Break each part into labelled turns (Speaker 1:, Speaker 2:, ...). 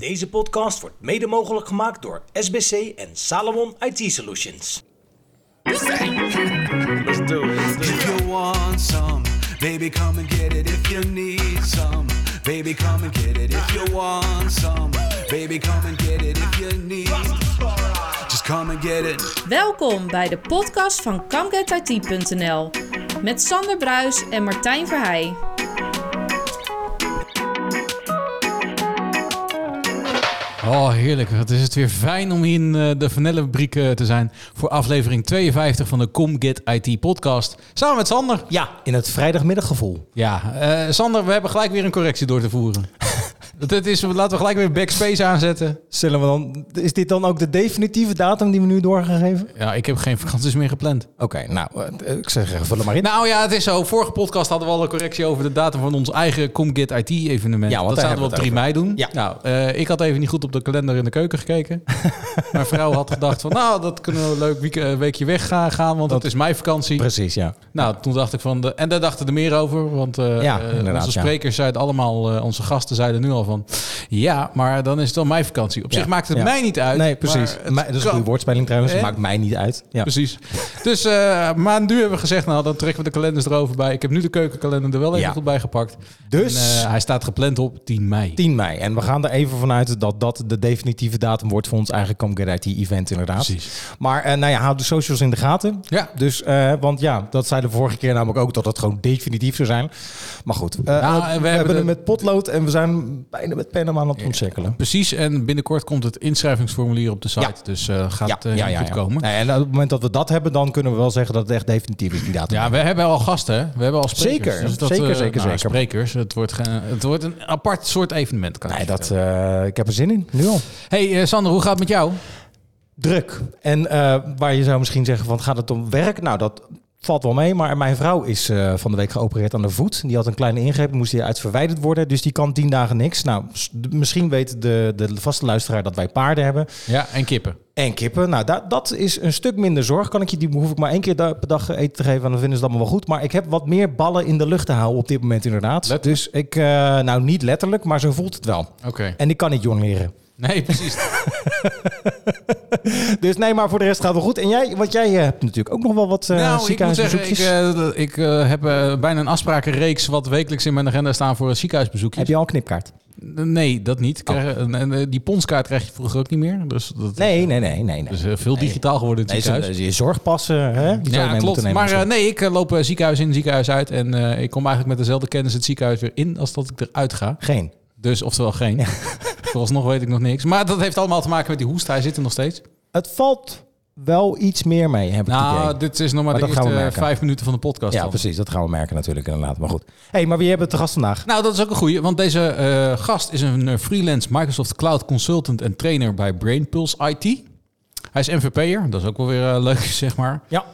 Speaker 1: Deze podcast wordt mede mogelijk gemaakt door SBC en Salomon IT Solutions.
Speaker 2: Let's do it. Let's do
Speaker 3: If you want some, baby, come and get it. If you need some, baby, come and get it. If you want some, baby, come and get it. If you need, just come and get it.
Speaker 4: Welkom bij de podcast van ComeGetIT.nl met Sander Bruis en Martijn Verheij.
Speaker 5: Oh, heerlijk. Wat is het weer fijn om in eh, de Vanellenfabriek eh, te zijn voor aflevering 52 van de Com Get IT podcast. Samen met Sander.
Speaker 1: Ja, in het vrijdagmiddaggevoel.
Speaker 5: Ja, eh, Sander, we hebben gelijk weer een correctie door te voeren. Dat is, laten we gelijk weer backspace aanzetten.
Speaker 6: Zullen we dan, is dit dan ook de definitieve datum die we nu doorgegeven?
Speaker 5: Ja, ik heb geen vakanties meer gepland.
Speaker 6: Oké, nou, eh, ik zeg, eh, vul er maar in.
Speaker 5: Nou ja, het is zo. Vorige podcast hadden we al een correctie over de datum van ons eigen Com Get IT evenement.
Speaker 6: Ja, want
Speaker 5: dat zouden we op
Speaker 6: hebben
Speaker 5: 3
Speaker 6: we
Speaker 5: mei doen.
Speaker 6: Ja.
Speaker 5: Nou, eh, ik had even niet goed op de kalender in de keuken gekeken. Mijn vrouw had gedacht van, nou, dat kunnen we een leuk week, weekje weg gaan, gaan want dat is mijn vakantie.
Speaker 6: Precies, ja.
Speaker 5: Nou, toen dacht ik van... De, en daar dachten er meer over. Want
Speaker 6: Ja,
Speaker 5: onze
Speaker 6: ja.
Speaker 5: sprekers zeiden allemaal... onze gasten zeiden nu al van... Ja, maar dan is het dan mijn vakantie. Op zich maakt het mij niet uit.
Speaker 6: Nee, precies.
Speaker 5: maar het
Speaker 6: dat is een goede woordspeling trouwens.
Speaker 5: Eh?
Speaker 6: Maakt mij niet uit. Ja.
Speaker 5: Precies. Dus, eh, maar nu hebben we gezegd... Nou, dan trekken we de kalenders erover bij. Ik heb nu de keukenkalender er wel even goed bij gepakt.
Speaker 6: Dus
Speaker 5: En, eh, hij staat gepland op 10 mei.
Speaker 6: 10 mei. En we gaan er even vanuit dat dat de definitieve datum wordt voor ons eigen Come Get IT event inderdaad.
Speaker 5: Precies.
Speaker 6: Maar eh, nou ja, houd de socials in de gaten.
Speaker 5: Ja.
Speaker 6: Dus, want ja, dat zei de vorige keer namelijk ook dat het gewoon definitief zou zijn. Maar goed,
Speaker 5: Nou,
Speaker 6: we,
Speaker 5: we
Speaker 6: hebben het met potlood en we zijn bijna met pen aan het ontcirkelen.
Speaker 5: Precies. En binnenkort komt het inschrijvingsformulier op de site.
Speaker 6: Ja.
Speaker 5: Dus eh, gaat eh, heel goed komen.
Speaker 6: Nee, en op het moment dat we dat hebben, dan kunnen we wel zeggen dat het echt definitief is die datum.
Speaker 5: Ja, we hebben al gasten. hè? We hebben al sprekers.
Speaker 6: Zeker,
Speaker 5: Dus
Speaker 6: zeker,
Speaker 5: eh,
Speaker 6: zeker,
Speaker 5: nou,
Speaker 6: zeker.
Speaker 5: Sprekers. Het wordt, het wordt een apart soort evenement. Kan
Speaker 6: Nee, dat, ik heb er zin in, nu al.
Speaker 5: Hey Sander, hoe gaat het met jou?
Speaker 6: Druk. En waar je zou misschien zeggen van gaat het om werk? Nou, dat valt wel mee. Maar mijn vrouw is eh, van de week geopereerd aan de voet. Die had een kleine ingreep, moest die uit verwijderd worden. Dus die kan tien dagen niks. Nou, misschien weet de, de vaste luisteraar dat wij paarden hebben.
Speaker 5: Ja, en kippen.
Speaker 6: En kippen. Nou, da- dat is een stuk minder zorg. Kan ik je, die hoef ik maar één keer per dag eten te geven. En dan vinden ze dat allemaal wel goed. Maar ik heb wat meer ballen in de lucht te houden op dit moment inderdaad.
Speaker 5: Letterlijk?
Speaker 6: Dus ik, eh, nou niet letterlijk, maar zo voelt het wel.
Speaker 5: Oké.
Speaker 6: En ik kan niet jong leren.
Speaker 5: Nee, precies.
Speaker 6: Dus nee, maar voor de rest gaat het wel goed. En jij, want jij eh, hebt natuurlijk ook nog wel wat uh,
Speaker 5: nou, ik moet zeggen, ik,
Speaker 6: ziekenhuisbezoekjes.
Speaker 5: eh, ik heb bijna een afsprakenreeks wat wekelijks in mijn agenda staan voor een ziekenhuisbezoekje.
Speaker 6: Heb je al een knipkaart?
Speaker 5: Nee, dat niet. Krijg- eh, die ponskaart krijg je vroeger ook niet meer. Dus dat
Speaker 6: Nee, nee, nee, nee. nee.
Speaker 5: Dus veel digitaal geworden in het
Speaker 6: Nee,
Speaker 5: ziekenhuis.
Speaker 6: je zorgpassen, hè? Die
Speaker 5: Ja,
Speaker 6: mee
Speaker 5: klopt.
Speaker 6: nemen.
Speaker 5: Maar eh, nee, ik loop ziekenhuis in, ziekenhuis uit. En ik kom eigenlijk met dezelfde kennis het ziekenhuis weer in als dat ik eruit ga.
Speaker 6: Geen.
Speaker 5: Dus oftewel geen. Vooralsnog weet ik nog niks. Maar dat heeft allemaal te maken met die hoest. Hij zit er nog steeds.
Speaker 6: Het valt wel iets meer mee, heb ik het
Speaker 5: Nou,
Speaker 6: idee.
Speaker 5: dit is nog maar,
Speaker 6: Maar
Speaker 5: de
Speaker 6: dat gaan we
Speaker 5: eerste vijf minuten van de podcast.
Speaker 6: Ja,
Speaker 5: dan.
Speaker 6: precies. Dat gaan we merken natuurlijk inderdaad. Maar goed. hey, maar wie hebben we te gast vandaag?
Speaker 5: Nou, dat is ook een goeie. Want deze eh, gast is een eh, freelance Microsoft Cloud consultant en trainer bij BrainPulse IT. Hij is MVP'er. Dat is ook wel weer eh, leuk, zeg maar.
Speaker 6: Ja.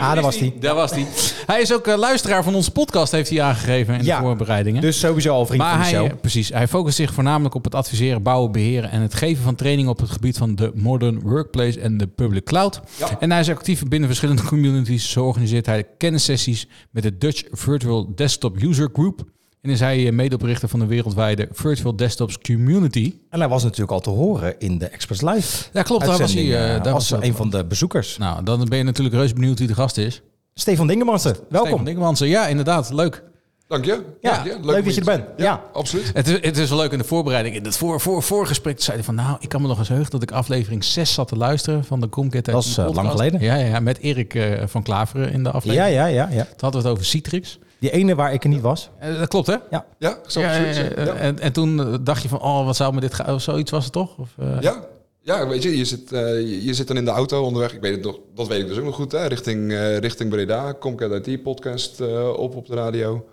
Speaker 6: Ah, daar was die.
Speaker 5: Daar was hij. Hij is ook eh, luisteraar van onze podcast, heeft hij aangegeven in
Speaker 6: Ja.
Speaker 5: de voorbereidingen.
Speaker 6: Dus sowieso al vriend
Speaker 5: maar
Speaker 6: van de
Speaker 5: hij,
Speaker 6: show.
Speaker 5: eh, precies, hij focust zich voornamelijk op het adviseren, bouwen, beheren en het geven van training op het gebied van de modern workplace en de public cloud. En hij is actief binnen verschillende communities. Zo organiseert hij kennissessies met de Dutch Virtual Desktop User Group. En is hij eh, medeoprichter van de wereldwijde Virtual Desktops Community.
Speaker 6: En hij was natuurlijk al te horen in de Express Live.
Speaker 5: Ja, klopt. Daar was hij. eh,
Speaker 6: eh,
Speaker 5: daar was hij
Speaker 6: een van de bezoekers.
Speaker 5: Nou, dan ben je natuurlijk reuze benieuwd wie de gast is.
Speaker 6: Stefan Dingemansen, welkom.
Speaker 5: Stefan Dingemansen. Ja, inderdaad. Leuk.
Speaker 2: Dank je.
Speaker 6: Ja,
Speaker 2: Dank je.
Speaker 6: leuk
Speaker 2: om
Speaker 6: dat je er bent. Ja.
Speaker 2: absoluut.
Speaker 5: Het is, het is wel leuk in de voorbereiding. In het voor, voor, voorgesprek zei hij van... Nou, ik kan me nog eens heugen dat ik aflevering 6 zat te luisteren van de Comcat.
Speaker 6: Dat eh, lang geleden.
Speaker 5: Ja, ja, ja, met Erik eh, van Klaveren in de
Speaker 6: Ja,
Speaker 5: aflevering.
Speaker 6: ja, ja, ja.
Speaker 5: Toen hadden we het over Citrix.
Speaker 6: Die ene waar ik er niet was.
Speaker 5: Eh, dat klopt, hè?
Speaker 6: Ja.
Speaker 2: Ja, zo,
Speaker 5: Ja,
Speaker 2: absoluut.
Speaker 5: ja,
Speaker 2: Ja,
Speaker 5: ja.
Speaker 2: ja.
Speaker 5: En, en toen eh, dacht je van... Oh, wat zou me dit gaan... Of zoiets was het toch? Of, eh,
Speaker 2: Ja. Ja, weet je, je zit, eh, je, je zit dan in de auto onderweg. Ik weet het nog, dat weet ik dus ook nog goed, hè, richting, eh, richting Breda. Comcat IT podcast eh, op op de radio.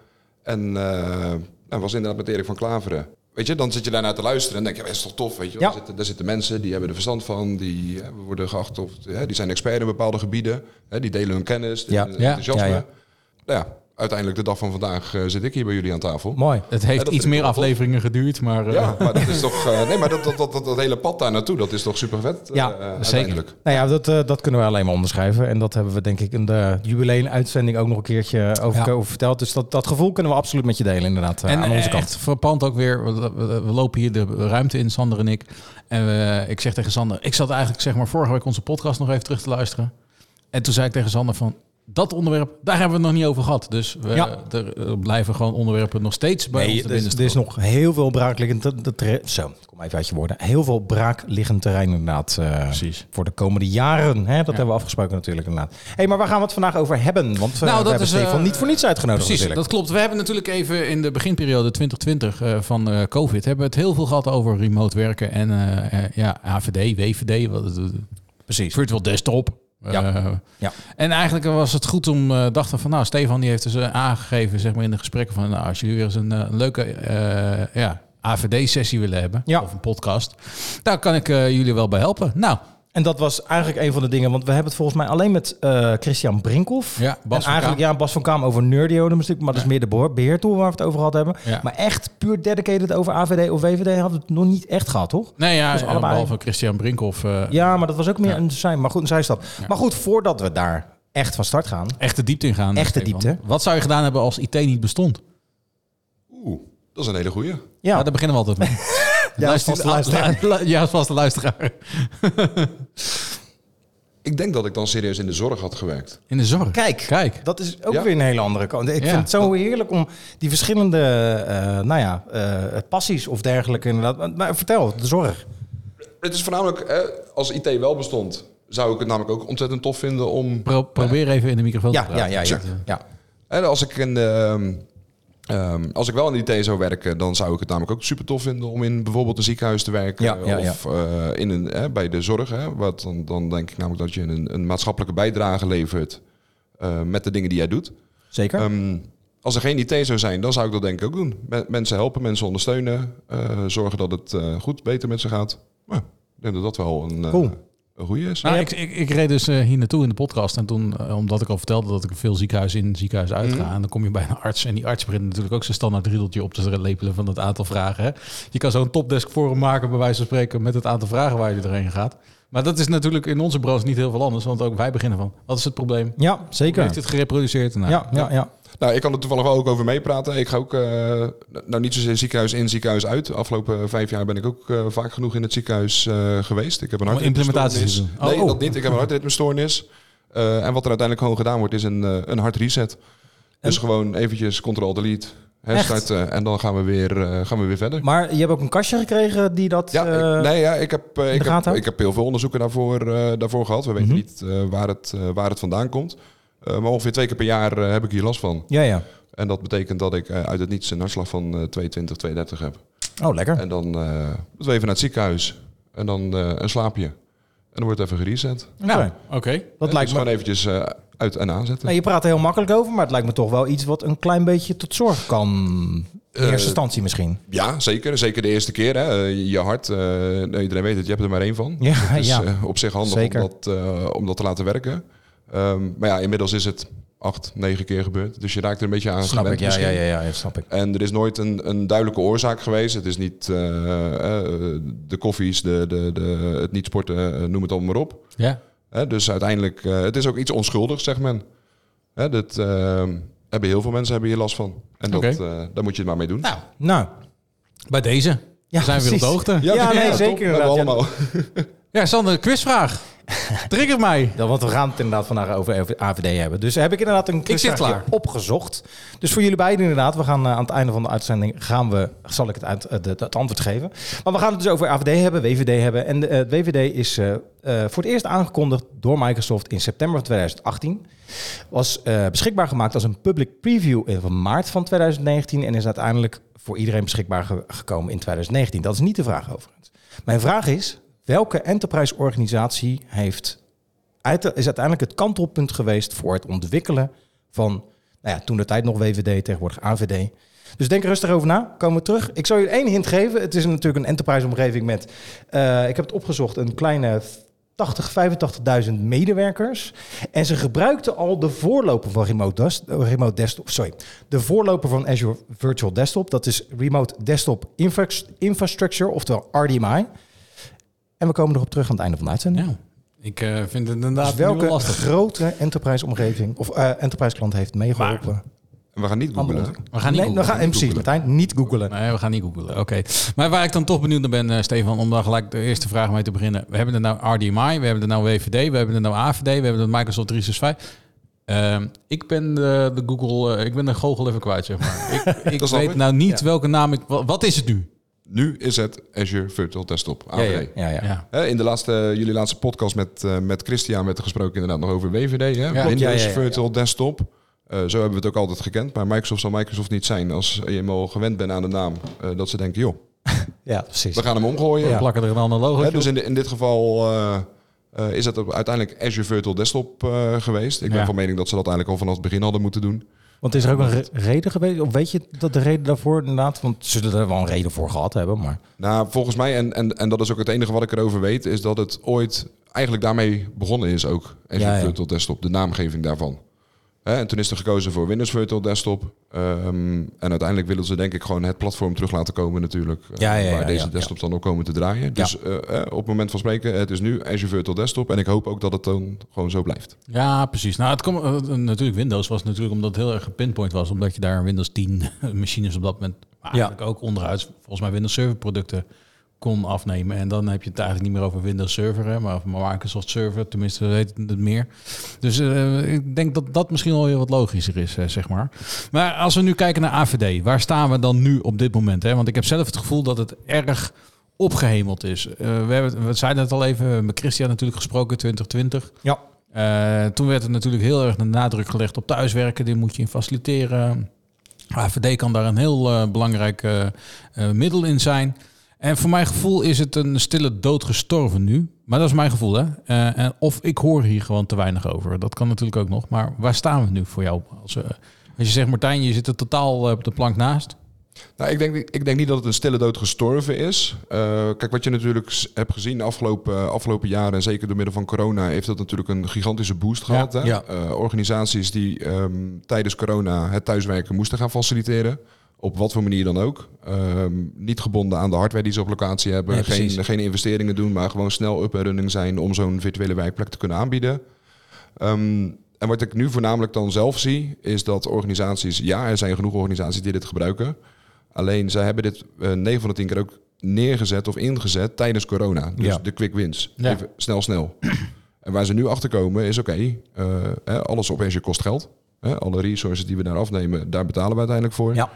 Speaker 2: En eh nou, was inderdaad met Erik van Klaveren. Weet je, dan zit je daarnaar te luisteren en denk je, ja, dat is toch tof, weet je. Daar, zitten, daar zitten mensen, die hebben er verstand van. Die eh, worden geacht of hè, die zijn expert in bepaalde gebieden. Hè, die delen hun kennis,
Speaker 6: Ja.
Speaker 2: hun
Speaker 5: Ja.
Speaker 2: enthousiasme.
Speaker 6: Ja, ja.
Speaker 2: Nou ja, uiteindelijk de dag van vandaag eh, zit ik hier bij jullie aan tafel.
Speaker 6: Mooi.
Speaker 5: Het heeft iets meer afleveringen geduurd, maar... eh,
Speaker 2: Ja, maar dat is toch. eh, nee, maar dat, dat, dat, dat, dat hele pad daar naartoe, dat is toch super vet.
Speaker 6: Ja,
Speaker 2: uiteindelijk.
Speaker 6: Nou ja, dat, dat kunnen we alleen maar onderschrijven. En dat hebben we denk ik in de jubileum-uitzending ook nog een keertje over,
Speaker 5: Ja.
Speaker 6: over verteld. Dus dat, dat gevoel kunnen we absoluut met je delen inderdaad,
Speaker 5: En
Speaker 6: aan onze
Speaker 5: echt
Speaker 6: kant.
Speaker 5: verpand ook weer. We, we- we lopen hier de ruimte in, Sander en ik. En we- ik zeg tegen Sander... Ik zat eigenlijk zeg maar vorige week onze podcast nog even terug te luisteren. En toen zei ik tegen Sander van... Dat onderwerp, daar hebben we het nog niet over gehad. Dus we,
Speaker 6: Ja.
Speaker 5: er blijven gewoon onderwerpen nog steeds bij
Speaker 6: Nee, er is, er nog heel veel braakliggend te- te- te- Zo, kom even uit je woorden. Heel veel braakliggend terrein inderdaad. eh,
Speaker 5: Precies.
Speaker 6: Voor de komende jaren. Hè? Dat hebben we afgesproken natuurlijk inderdaad. hey, maar waar gaan we het vandaag over hebben? Want eh,
Speaker 5: Nou,
Speaker 6: we
Speaker 5: dat
Speaker 6: hebben
Speaker 5: is, eh,
Speaker 6: niet voor niets uitgenodigd
Speaker 5: Precies,
Speaker 6: natuurlijk.
Speaker 5: dat klopt. We hebben natuurlijk even in de beginperiode 2020 eh, van COVID... hebben we het heel veel gehad over remote werken en ja, AVD, WVD, wat,
Speaker 6: Precies.
Speaker 5: virtual desktop.
Speaker 6: Ja.
Speaker 5: Eh,
Speaker 6: Ja.
Speaker 5: En eigenlijk was het goed om, eh dachten van, nou, Stefan die heeft dus eh, aangegeven, zeg maar in de gesprekken van, nou, als jullie weer eens een, leuke ja, AVD-sessie willen hebben,
Speaker 6: Ja.
Speaker 5: of een podcast, daar kan ik jullie wel bij helpen. Nou,
Speaker 6: En dat was eigenlijk een van de dingen, want we hebben het volgens mij alleen met eh, Christian Brinkhoff.
Speaker 5: Ja, Bas
Speaker 6: en
Speaker 5: van
Speaker 6: eigenlijk,
Speaker 5: Kaam.
Speaker 6: ja, Bas van Kaam over Nerdio natuurlijk, maar dat is meer de beheertool waar we het over gehad hebben.
Speaker 5: Ja.
Speaker 6: Maar echt puur dedicated over AVD of VVD hadden we het nog niet echt gehad, toch?
Speaker 5: nee, ja,
Speaker 6: Dus allebei.
Speaker 5: behalve Christian Brinkhoff, eh,
Speaker 6: Ja, maar dat was ook meer
Speaker 5: Ja.
Speaker 6: een zijn, maar goed, een zijstap. Maar goed, voordat we daar echt van start gaan.
Speaker 5: echte diepte ingaan.
Speaker 6: Echte
Speaker 5: Stefan.
Speaker 6: diepte.
Speaker 5: Wat zou je gedaan hebben als IT niet bestond?
Speaker 2: Oeh, dat is een hele goeie.
Speaker 6: Ja,
Speaker 5: Ja, daar beginnen we altijd mee.
Speaker 6: Ja, als vaste luisteraar.
Speaker 5: lu- Ja, als vaste luisteraar.
Speaker 2: Ik denk dat ik dan serieus in de zorg had gewerkt.
Speaker 5: In de zorg.
Speaker 6: Kijk,
Speaker 5: Kijk.
Speaker 6: dat is ook
Speaker 2: Ja.
Speaker 6: weer een hele andere kant. Ik
Speaker 5: Ja.
Speaker 6: vind het zo heerlijk om die verschillende, eh, nou ja, eh, passies of dergelijke inderdaad. Maar, maar vertel, de zorg.
Speaker 2: Het is voornamelijk, eh, als IT wel bestond, zou ik het namelijk ook ontzettend tof vinden om...
Speaker 5: Pro- probeer even in de microfoon
Speaker 6: Ja,
Speaker 5: te
Speaker 6: ja,
Speaker 5: praten.
Speaker 6: ja, ja.
Speaker 2: Sure.
Speaker 6: ja.
Speaker 2: En als ik in de, ehm, ehm, als ik wel in IT zou werken, dan zou ik het namelijk ook super tof vinden om in bijvoorbeeld een ziekenhuis te werken.
Speaker 6: Ja, ja, ja.
Speaker 2: of eh, in een, eh, bij de zorg. Hè, wat dan, dan denk ik namelijk dat je een, een maatschappelijke bijdrage levert eh, met de dingen die jij doet.
Speaker 6: Zeker.
Speaker 2: Ehm, als er geen IT zou zijn, dan zou ik dat denk ik ook doen. Me- mensen helpen, mensen ondersteunen. eh, zorgen dat het goed, beter met ze gaat. Nou, ik denk dat dat wel een,
Speaker 6: Cool.
Speaker 2: Een goede is.
Speaker 5: Nou, ik, ik, ik reed dus eh, hier naartoe in de podcast. En toen, eh, omdat ik al vertelde dat ik veel ziekenhuis in, ziekenhuis uit ga. En dan kom je bij een arts. En die arts begint natuurlijk ook zijn standaard riedeltje op te lepelen van het aantal vragen. Hè. Je kan zo'n topdesk forum maken, bij wijze van spreken, met het aantal vragen waar je erheen gaat. Maar dat is natuurlijk in onze branche niet heel veel anders. Want ook wij beginnen van, wat is het probleem?
Speaker 6: ja,
Speaker 5: Hoe
Speaker 6: zeker.
Speaker 5: heeft het gereproduceerd? Nou,
Speaker 6: Ja, ja, ja.
Speaker 2: Nou, ik kan er toevallig wel ook over meepraten. Ik ga ook, eh, nou niet zozeer ziekenhuis in, ziekenhuis uit. De afgelopen vijf jaar ben ik ook eh, vaak genoeg in het ziekenhuis eh, geweest. Ik heb een hartritmestoornis.
Speaker 5: Oh,
Speaker 2: nee,
Speaker 5: oh.
Speaker 2: dat niet. Ik heb een hartritmestoornis. Eh, en wat er uiteindelijk gewoon gedaan wordt, is een, eh, een hard reset. Dus gewoon eventjes Ctrl-Delete, herstarten en dan gaan we weer, eh, gaan we weer verder.
Speaker 6: Maar je hebt ook een kastje gekregen die dat...
Speaker 2: Ja,
Speaker 6: eh,
Speaker 2: ik, nee, ja, ik heb, eh, ik, heb, ik heb heel veel onderzoeken daarvoor, eh, daarvoor gehad. We weten
Speaker 6: Mhm.
Speaker 2: niet eh, waar, het, eh, waar het vandaan komt. Eh, maar ongeveer twee keer per jaar eh, heb ik hier last van.
Speaker 6: Ja, ja.
Speaker 2: En dat betekent dat ik eh, uit het niets een hartslag van eh 22, 32 heb.
Speaker 6: Oh, lekker.
Speaker 2: En dan eh moeten we even naar het ziekenhuis. En dan eh, een slaapje. En dan wordt het even gereset.
Speaker 5: Nou,
Speaker 6: Oké.
Speaker 5: oké.
Speaker 6: Dat lijkt
Speaker 2: dus
Speaker 6: me...
Speaker 2: gewoon eventjes eh, uit en aanzetten.
Speaker 6: Nou, je praat er heel makkelijk over, maar het lijkt me toch wel iets wat een klein beetje tot zorg kan. In eerste instantie misschien.
Speaker 2: Ja, zeker. Zeker de eerste keer. Hè. Je hart, iedereen weet het, je hebt er maar één van.
Speaker 6: Ja,
Speaker 2: Het is
Speaker 6: ja.
Speaker 2: op zich handig
Speaker 6: Zeker.
Speaker 2: om dat, eh, om dat te laten werken. Ehm, maar ja, inmiddels is het acht, negen keer gebeurd. Dus je raakt er een beetje aan
Speaker 6: Snap
Speaker 2: gewend
Speaker 6: ik, ja,
Speaker 2: misschien.
Speaker 6: ja, ja, ja, snap ik.
Speaker 2: En er is nooit een, een duidelijke oorzaak geweest. Het is niet eh, eh, de koffies, de, de, de, het niet sporten, eh, noem het allemaal maar op.
Speaker 5: Ja.
Speaker 2: Hè, dus uiteindelijk, eh, het is ook iets onschuldigs, zegt men. Hè, dat eh, hebben heel veel mensen hebben hier last van. En dat,
Speaker 5: Oké.
Speaker 2: eh, daar moet je het maar mee doen.
Speaker 5: Nou,
Speaker 6: Nou,
Speaker 5: bij deze.
Speaker 6: ja,
Speaker 5: we zijn weer op de hoogte.
Speaker 6: Ja, nee,
Speaker 2: top.
Speaker 6: zeker
Speaker 2: We hebben
Speaker 6: inderdaad,
Speaker 2: allemaal.
Speaker 5: Ja, Sander, quizvraag. Trigger mij.
Speaker 6: Ja, want we gaan het inderdaad vandaag over AVD hebben. Dus heb ik inderdaad een quizvraagje opgezocht. Dus voor jullie beiden inderdaad, we gaan eh, aan het einde van de uitzending gaan we, zal ik het, uit, eh, de- het antwoord geven. Maar we gaan het dus over AVD hebben, WVD hebben. En de, eh, het WVD is voor het eerst aangekondigd door Microsoft in september van 2018. Was beschikbaar gemaakt als een public preview in maart van 2019 en is uiteindelijk voor iedereen beschikbaar ge- gekomen in 2019. Dat is niet de vraag overigens. Mijn vraag is, welke enterprise organisatie heeft is uiteindelijk het kantelpunt geweest voor het ontwikkelen van, nou ja, toen de tijd nog WVD, tegenwoordig AVD. Dus denk rustig over na. Komen we terug. Ik zal je één hint geven. Het is natuurlijk een enterprise omgeving met, eh, ik heb het opgezocht, een kleine 80, 85.000 medewerkers. En ze gebruikten al de voorloper van Remote, Des- Desktop. Sorry, de voorloper van Azure Virtual Desktop. Dat is Remote Desktop Infra- Infrastructure, oftewel RDMI. En we komen erop terug aan het einde van de uitzending.
Speaker 5: Ja. Ik eh, vind het inderdaad
Speaker 6: Dus
Speaker 5: nu wel
Speaker 6: welke
Speaker 5: lastig.
Speaker 6: grote enterprise omgeving of eh, enterprise klant heeft meegeholpen?
Speaker 2: En we gaan niet googlen.
Speaker 5: We gaan niet
Speaker 6: nee, we
Speaker 5: googlen.
Speaker 6: gaan, en precies, Martijn, niet googelen.
Speaker 5: Nee, we gaan niet googlen. Oké. Maar waar ik dan toch benieuwd naar ben, eh, Stefan, om dan gelijk de eerste vraag mee te beginnen. We hebben er nou RDMI, we hebben er nou WVD, we hebben er nou AVD, we hebben er Microsoft 365. Ehm, ik ben de, de Google, eh, ik ben de goochel even kwijt, zeg maar. Ik, ik weet nou niet welke naam ik... wa- Wat is het nu?
Speaker 2: Nu is het Azure Virtual Desktop.
Speaker 6: Ja, ja,
Speaker 2: AVD.
Speaker 6: ja, ja.
Speaker 5: Ja.
Speaker 2: Hè, In de laatste, jullie laatste podcast met, eh, met Christian werd er gesproken inderdaad nog over WVD. Hè?
Speaker 5: Ja.
Speaker 2: Windows
Speaker 6: Ja, ja, ja, ja.
Speaker 2: Virtual Desktop. Eh, zo hebben we het ook altijd gekend. Maar Microsoft zal Microsoft niet zijn als je eenmaal gewend bent aan de naam. eh, dat ze denken, joh,
Speaker 6: Ja, precies.
Speaker 2: we gaan hem omgooien.
Speaker 6: Ja.
Speaker 5: Plakken er een ander logo
Speaker 2: Hè, dus in, de- in dit geval eh, eh, is het ook uiteindelijk Azure Virtual Desktop eh, geweest. Ik ben van mening dat ze dat eigenlijk al vanaf het begin hadden moeten doen.
Speaker 6: Want is er ook een re- reden geweest? Of weet je dat de reden daarvoor inderdaad? Want ze zullen er wel een reden voor gehad hebben, maar...
Speaker 2: Nou, volgens mij, en, en, en dat is ook het enige wat ik erover weet, is dat het ooit eigenlijk daarmee begonnen is ook. Azure
Speaker 6: Ja, ja.
Speaker 2: Virtual Desktop, de naamgeving daarvan. Hè, en toen is er gekozen voor Windows Virtual Desktop. Ehm, en uiteindelijk willen ze denk ik gewoon het platform terug laten komen natuurlijk. eh,
Speaker 6: Ja, ja, ja,
Speaker 2: waar deze
Speaker 6: ja,
Speaker 2: desktops dan op komen te draaien. Dus eh, op het moment van spreken, het is nu Azure Virtual Desktop. En ik hoop ook dat het dan gewoon zo blijft.
Speaker 5: Ja, precies. Nou, het komt eh, natuurlijk Windows was natuurlijk omdat het heel erg gepinpoint was, omdat je daar Windows 10 machines op dat moment maar eigenlijk ook onderuit volgens mij Windows Server producten kon afnemen. En dan heb je het eigenlijk niet meer over Windows Server, hè, maar over Microsoft Server. Tenminste, we weten het meer. Dus eh, ik denk dat dat misschien wel weer wat logischer is, eh, zeg maar. Maar als we nu kijken naar AVD, waar staan we dan nu op dit moment? Hè? Want ik heb zelf het gevoel dat het erg opgehemeld is. Eh, we, hebben, we zeiden het al even, met Christian natuurlijk gesproken, 2020.
Speaker 6: Ja.
Speaker 5: Toen werd er natuurlijk heel erg de nadruk gelegd op thuiswerken. Dit moet je in faciliteren. AVD kan daar een heel belangrijk middel in zijn. En voor mijn gevoel is het een stille dood gestorven nu. Maar dat is mijn gevoel, hè? Eh, en of ik hoor hier gewoon te weinig over. Dat kan natuurlijk ook nog. Maar waar staan we nu voor jou? Als, eh, als je zegt, Martijn, je zit er totaal eh, op de plank naast.
Speaker 2: Nou, ik denk, ik denk niet dat het een stille dood gestorven is. Kijk, wat je natuurlijk hebt gezien de afgelopen, afgelopen jaren... en zeker door middel van corona... heeft dat natuurlijk een gigantische boost gehad. Hè?
Speaker 6: ja.
Speaker 2: Organisaties die ehm, tijdens corona het thuiswerken moesten gaan faciliteren... op wat voor manier dan ook. Ehm, niet gebonden aan de hardware die ze op locatie hebben.
Speaker 6: Nee,
Speaker 2: geen, geen investeringen doen, maar gewoon snel up en running zijn... om zo'n virtuele werkplek te kunnen aanbieden. Ehm, en wat ik nu voornamelijk dan zelf zie, is dat organisaties, ja, er zijn genoeg organisaties die dit gebruiken. Alleen zij hebben dit eh 9 van de 10 keer ook neergezet of ingezet tijdens corona. Dus
Speaker 6: Ja.
Speaker 2: de quick wins.
Speaker 5: Ja.
Speaker 2: Even snel, snel. en waar ze nu achter komen is, oké, eh, hè, alles op kost geld. Alle resources die we daar afnemen, daar betalen we uiteindelijk voor.
Speaker 6: Ja.